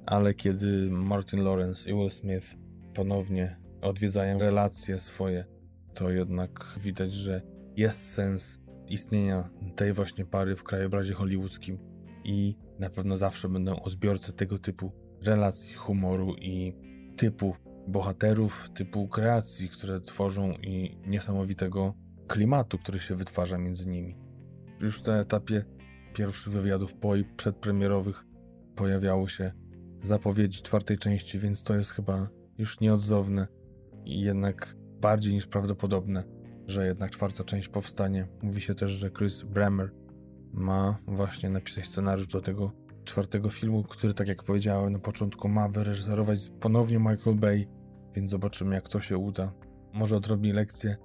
ale kiedy Martin Lawrence i Will Smith ponownie odwiedzają relacje swoje, to jednak widać, że jest sens istnienia tej właśnie pary w krajobrazie hollywoodzkim i na pewno zawsze będą odbiorcy tego typu relacji, humoru i typu bohaterów, typu kreacji, które tworzą i niesamowitego klimatu, który się wytwarza między nimi. Już na etapie pierwszych wywiadów po i przedpremierowych pojawiało się zapowiedzi czwartej części, więc to jest chyba już nieodzowne i jednak bardziej niż prawdopodobne, że jednak czwarta część powstanie. Mówi się też, że Chris Bremer ma właśnie napisać scenariusz do tego czwartego filmu, który, tak jak powiedziałem na początku, ma wyreżyserować ponownie Michael Bay, więc zobaczymy, jak to się uda. Może odrobi lekcję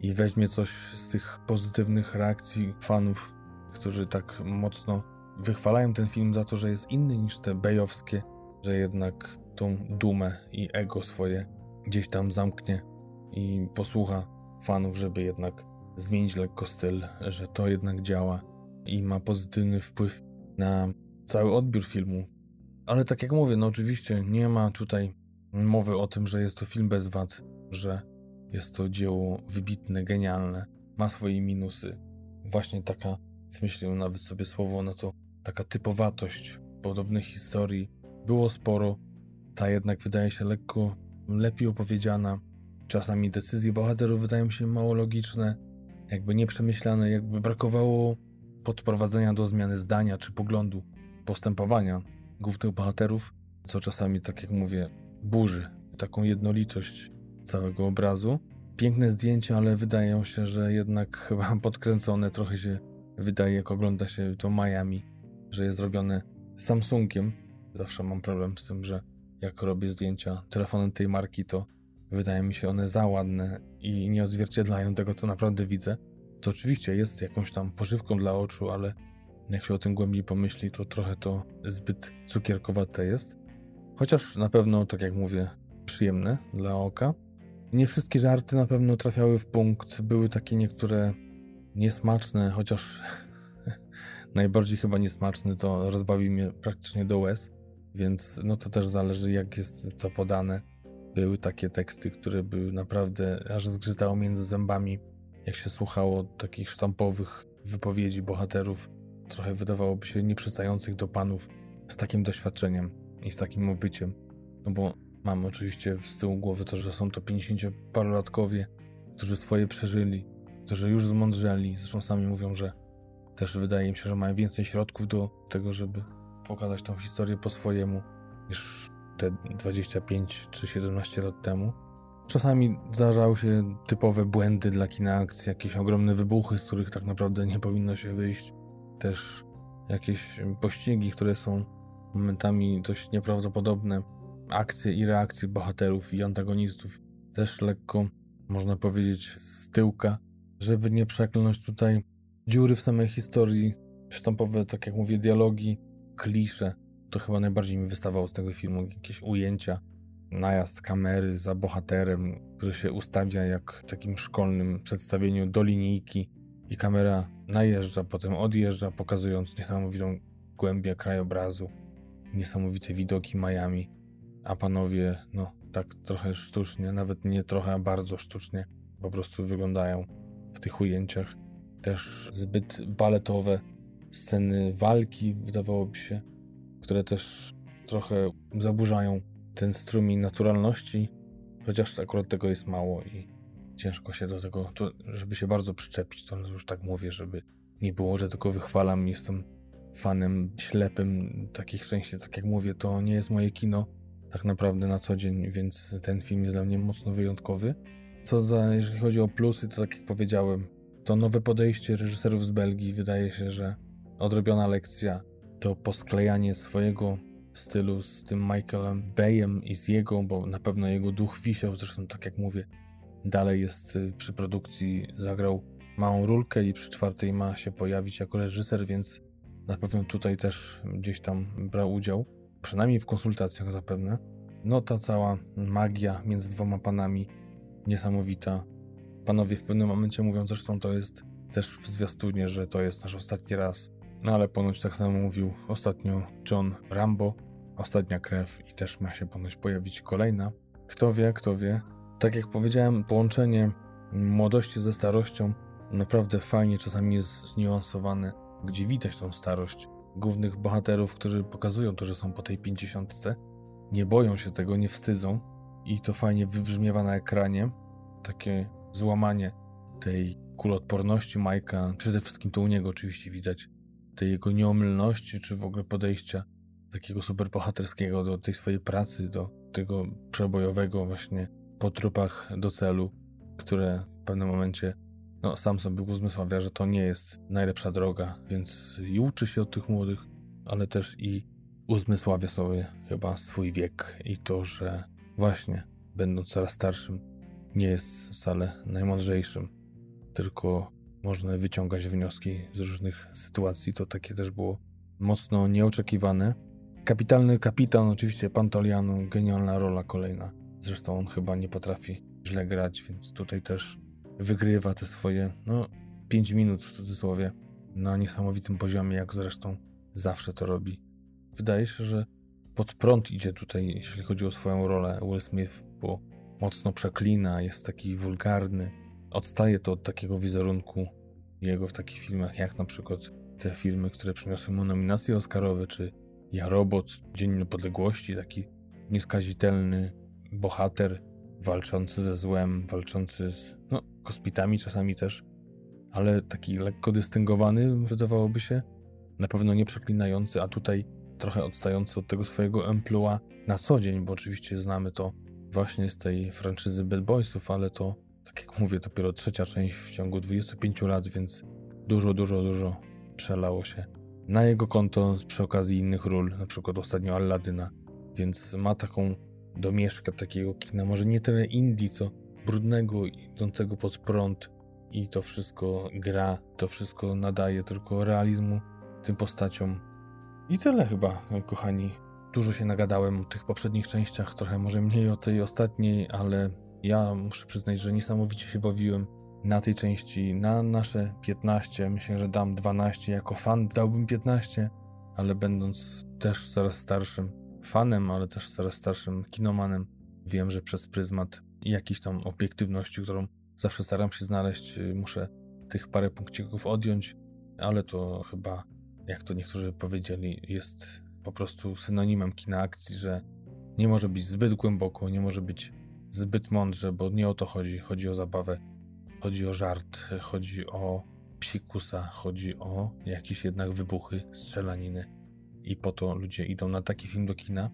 i weźmie coś z tych pozytywnych reakcji fanów, którzy tak mocno wychwalają ten film za to, że jest inny niż te bejowskie, że jednak tą dumę i ego swoje gdzieś tam zamknie i posłucha fanów, żeby jednak zmienić lekko styl, że to jednak działa i ma pozytywny wpływ na cały odbiór filmu. Ale tak jak mówię, no oczywiście nie ma tutaj mowy o tym, że jest to film bez wad, że jest to dzieło wybitne, genialne, ma swoje minusy. Właśnie taka, wymyśliłem nawet sobie słowo na to, taka typowatość podobnych historii. Było sporo, ta jednak wydaje się lekko lepiej opowiedziana. Czasami decyzje bohaterów wydają się mało logiczne, jakby nieprzemyślane, jakby brakowało podprowadzenia do zmiany zdania czy poglądu, postępowania głównych bohaterów, co czasami, tak jak mówię, burzy taką jednolitość całego obrazu. Piękne zdjęcia, ale wydają się, że jednak <laughs> chyba podkręcone trochę się wydaje, jak ogląda się to Miami, że jest zrobione Samsungiem. Zawsze mam problem z tym, że jak robię zdjęcia telefonem tej marki, to wydaje mi się one za ładne i nie odzwierciedlają tego, co naprawdę widzę. To oczywiście jest jakąś tam pożywką dla oczu, ale jak się o tym głębiej pomyśli, to trochę to zbyt cukierkowate jest. Chociaż na pewno, tak jak mówię, przyjemne dla oka. Nie wszystkie żarty na pewno trafiały w punkt. Były takie niektóre niesmaczne, chociaż <laughs> najbardziej chyba niesmaczny to rozbawi mnie praktycznie do łez. Więc no to też zależy, jak jest co podane. Były takie teksty, które były naprawdę aż zgrzytało między zębami, jak się słuchało takich sztampowych wypowiedzi bohaterów, trochę wydawałoby się nieprzystających do panów z takim doświadczeniem i z takim obyciem. No bo mamy oczywiście z tyłu głowy to, że są to 50-parolatkowie, którzy swoje przeżyli, którzy już zmądrzeli. Zresztą sami mówią, że też wydaje mi się, że mają więcej środków do tego, żeby pokazać tą historię po swojemu niż te 25 czy 17 lat temu. Czasami zdarzały się typowe błędy dla kina akcji, jakieś ogromne wybuchy, z których tak naprawdę nie powinno się wyjść. Też jakieś pościgi, które są momentami dość nieprawdopodobne. Akcje i reakcje bohaterów i antagonistów też lekko, można powiedzieć, z tyłka, żeby nie przekląć tutaj dziury w samej historii, sztampowe, tak jak mówię, dialogi, klisze. To chyba najbardziej mi wystawało z tego filmu. Jakieś ujęcia, najazd kamery za bohaterem, który się ustawia jak w takim szkolnym przedstawieniu do linijki i kamera najeżdża, potem odjeżdża, pokazując niesamowitą głębię krajobrazu, niesamowite widoki Miami, a panowie, no tak trochę sztucznie, nawet nie trochę, a bardzo sztucznie, po prostu wyglądają w tych ujęciach. Też zbyt baletowe, sceny walki, wydawałoby się, które też trochę zaburzają ten strumień naturalności, chociaż akurat tego jest mało i ciężko się do tego, to, żeby się bardzo przyczepić, to już tak mówię, żeby nie było, że tylko wychwalam, jestem fanem ślepym takich części, tak jak mówię, to nie jest moje kino tak naprawdę na co dzień, więc ten film jest dla mnie mocno wyjątkowy. Co za, jeżeli chodzi o plusy, to tak jak powiedziałem, to nowe podejście reżyserów z Belgii. Wydaje się, że odrobiona lekcja, to posklejanie swojego stylu z tym Michaelem Bayem i z jego, bo na pewno jego duch wisiał, zresztą tak jak mówię, dalej jest y, przy produkcji, zagrał małą rulkę i przy czwartej ma się pojawić jako reżyser, więc na pewno tutaj też gdzieś tam brał udział, przynajmniej w konsultacjach zapewne. No ta cała magia między dwoma panami niesamowita. Panowie w pewnym momencie mówią, zresztą to jest też w zwiastunie, że to jest nasz ostatni raz no ale ponoć tak samo mówił ostatnio John Rambo, ostatnia krew i też ma się ponoć pojawić kolejna. Kto wie, kto wie. Tak jak powiedziałem, połączenie młodości ze starością naprawdę fajnie czasami jest zniuansowane, gdzie widać tą starość głównych bohaterów, którzy pokazują to, że są po tej pięćdziesiątce, nie boją się tego, nie wstydzą i to fajnie wybrzmiewa na ekranie. Takie złamanie tej kuloodporności Majka, przede wszystkim to u niego oczywiście widać, tej jego nieomylności, czy w ogóle podejścia takiego superbohaterskiego do tej swojej pracy, do tego przebojowego właśnie po trupach do celu, które w pewnym momencie no, sam sobie uzmysławia, że to nie jest najlepsza droga, więc i uczy się od tych młodych, ale też i uzmysławia sobie chyba swój wiek i to, że właśnie będąc coraz starszym, nie jest wcale najmądrzejszym, tylko można wyciągać wnioski z różnych sytuacji. To takie też było mocno nieoczekiwane. Kapitalny kapitan, oczywiście Pantoliano, genialna rola kolejna. Zresztą on chyba nie potrafi źle grać, więc tutaj też wygrywa te swoje, no, 5 minut w cudzysłowie na niesamowitym poziomie, jak zresztą zawsze to robi. Wydaje się, że pod prąd idzie tutaj, jeśli chodzi o swoją rolę Will Smith, bo mocno przeklina, jest taki wulgarny. Odstaje to od takiego wizerunku jego w takich filmach, jak na przykład te filmy, które przyniosły mu nominacje Oscarowe, czy Ja Robot, Dzień Niepodległości, taki nieskazitelny bohater walczący ze złem, walczący z no, kosmitami czasami też, ale taki lekko dystyngowany, wydawałoby się, na pewno nie przeklinający, a tutaj trochę odstający od tego swojego emploi na co dzień, bo oczywiście znamy to właśnie z tej franczyzy Bad Boysów, ale to, tak jak mówię, dopiero trzecia część w ciągu 25 lat, więc dużo, dużo, dużo przelało się na jego konto przy okazji innych ról, na przykład ostatnio Alladyna, więc ma taką domieszkę takiego kina, może nie tyle indie, co brudnego, idącego pod prąd i to wszystko gra, to wszystko nadaje tylko realizmu tym postaciom. I tyle chyba, kochani. Dużo się nagadałem o tych poprzednich częściach, trochę może mniej o tej ostatniej, ale ja muszę przyznać, że niesamowicie się bawiłem na tej części, na nasze 15. Myślę, że dam 12. Jako fan dałbym 15, ale będąc też coraz starszym fanem, ale też coraz starszym kinomanem, wiem, że przez pryzmat jakiejś tam obiektywności, którą zawsze staram się znaleźć, muszę tych parę punkcików odjąć, ale to chyba, jak to niektórzy powiedzieli, jest po prostu synonimem kina akcji, że nie może być zbyt głęboko, nie może być zbyt mądrze, bo nie o to chodzi. Chodzi o zabawę, chodzi o żart, chodzi o psikusa, chodzi o jakieś jednak wybuchy, strzelaniny. I po to ludzie idą na taki film do kina.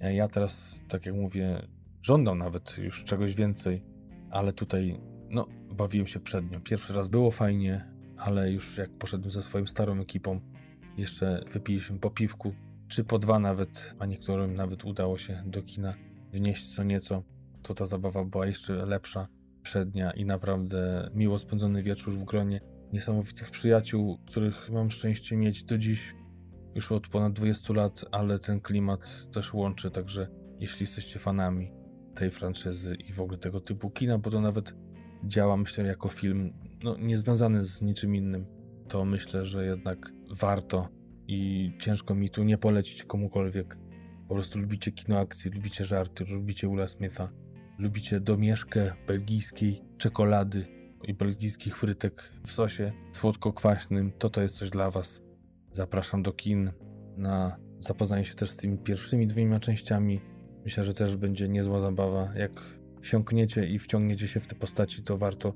Ja teraz, tak jak mówię, żądam nawet już czegoś więcej, ale tutaj, no, bawiłem się przednio. Pierwszy raz było fajnie, ale już jak poszedłem ze swoją starą ekipą, jeszcze wypiliśmy po piwku, czy po dwa nawet, a niektórym nawet udało się do kina wnieść co nieco, to ta zabawa była jeszcze lepsza przednia i naprawdę miło spędzony wieczór w gronie niesamowitych przyjaciół, których mam szczęście mieć do dziś już od ponad 20 lat, ale ten klimat też łączy, także jeśli jesteście fanami tej franczyzy i w ogóle tego typu kina, bo to nawet działa, myślę, jako film no, niezwiązany z niczym innym, to myślę, że jednak warto i ciężko mi tu nie polecić komukolwiek. Po prostu lubicie kino akcji, lubicie żarty, lubicie Ula Smitha, lubicie domieszkę belgijskiej czekolady i belgijskich frytek w sosie słodko-kwaśnym, to to jest coś dla was. Zapraszam do kin na zapoznanie się też z tymi pierwszymi dwiema częściami. Myślę, że też będzie niezła zabawa. Jak wsiąkniecie i wciągniecie się w te postaci, to warto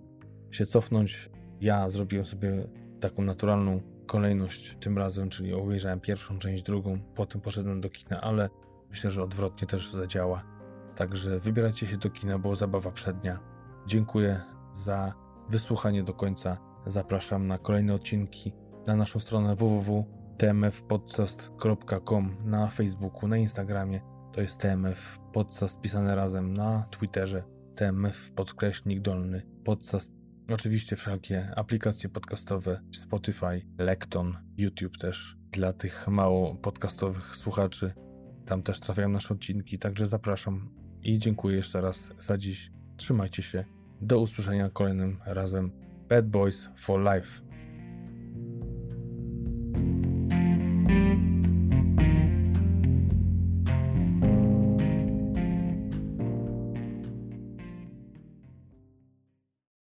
się cofnąć. Ja zrobiłem sobie taką naturalną kolejność tym razem, czyli obejrzałem pierwszą część, drugą, potem poszedłem do kina, ale myślę, że odwrotnie też zadziała. Także wybierajcie się do kina, bo zabawa przednia. Dziękuję za wysłuchanie do końca. Zapraszam na kolejne odcinki na naszą stronę www.tmfpodcast.com na Facebooku, na Instagramie. To jest TMF Podcast pisane razem na Twitterze. TMF podkreśnik dolny podcast. Oczywiście wszelkie aplikacje podcastowe, Spotify, Lekton, YouTube też dla tych mało podcastowych słuchaczy. Tam też trafiają nasze odcinki, także zapraszam i dziękuję jeszcze raz za dziś. Trzymajcie się. Do usłyszenia kolejnym razem. Bad Boys for Life.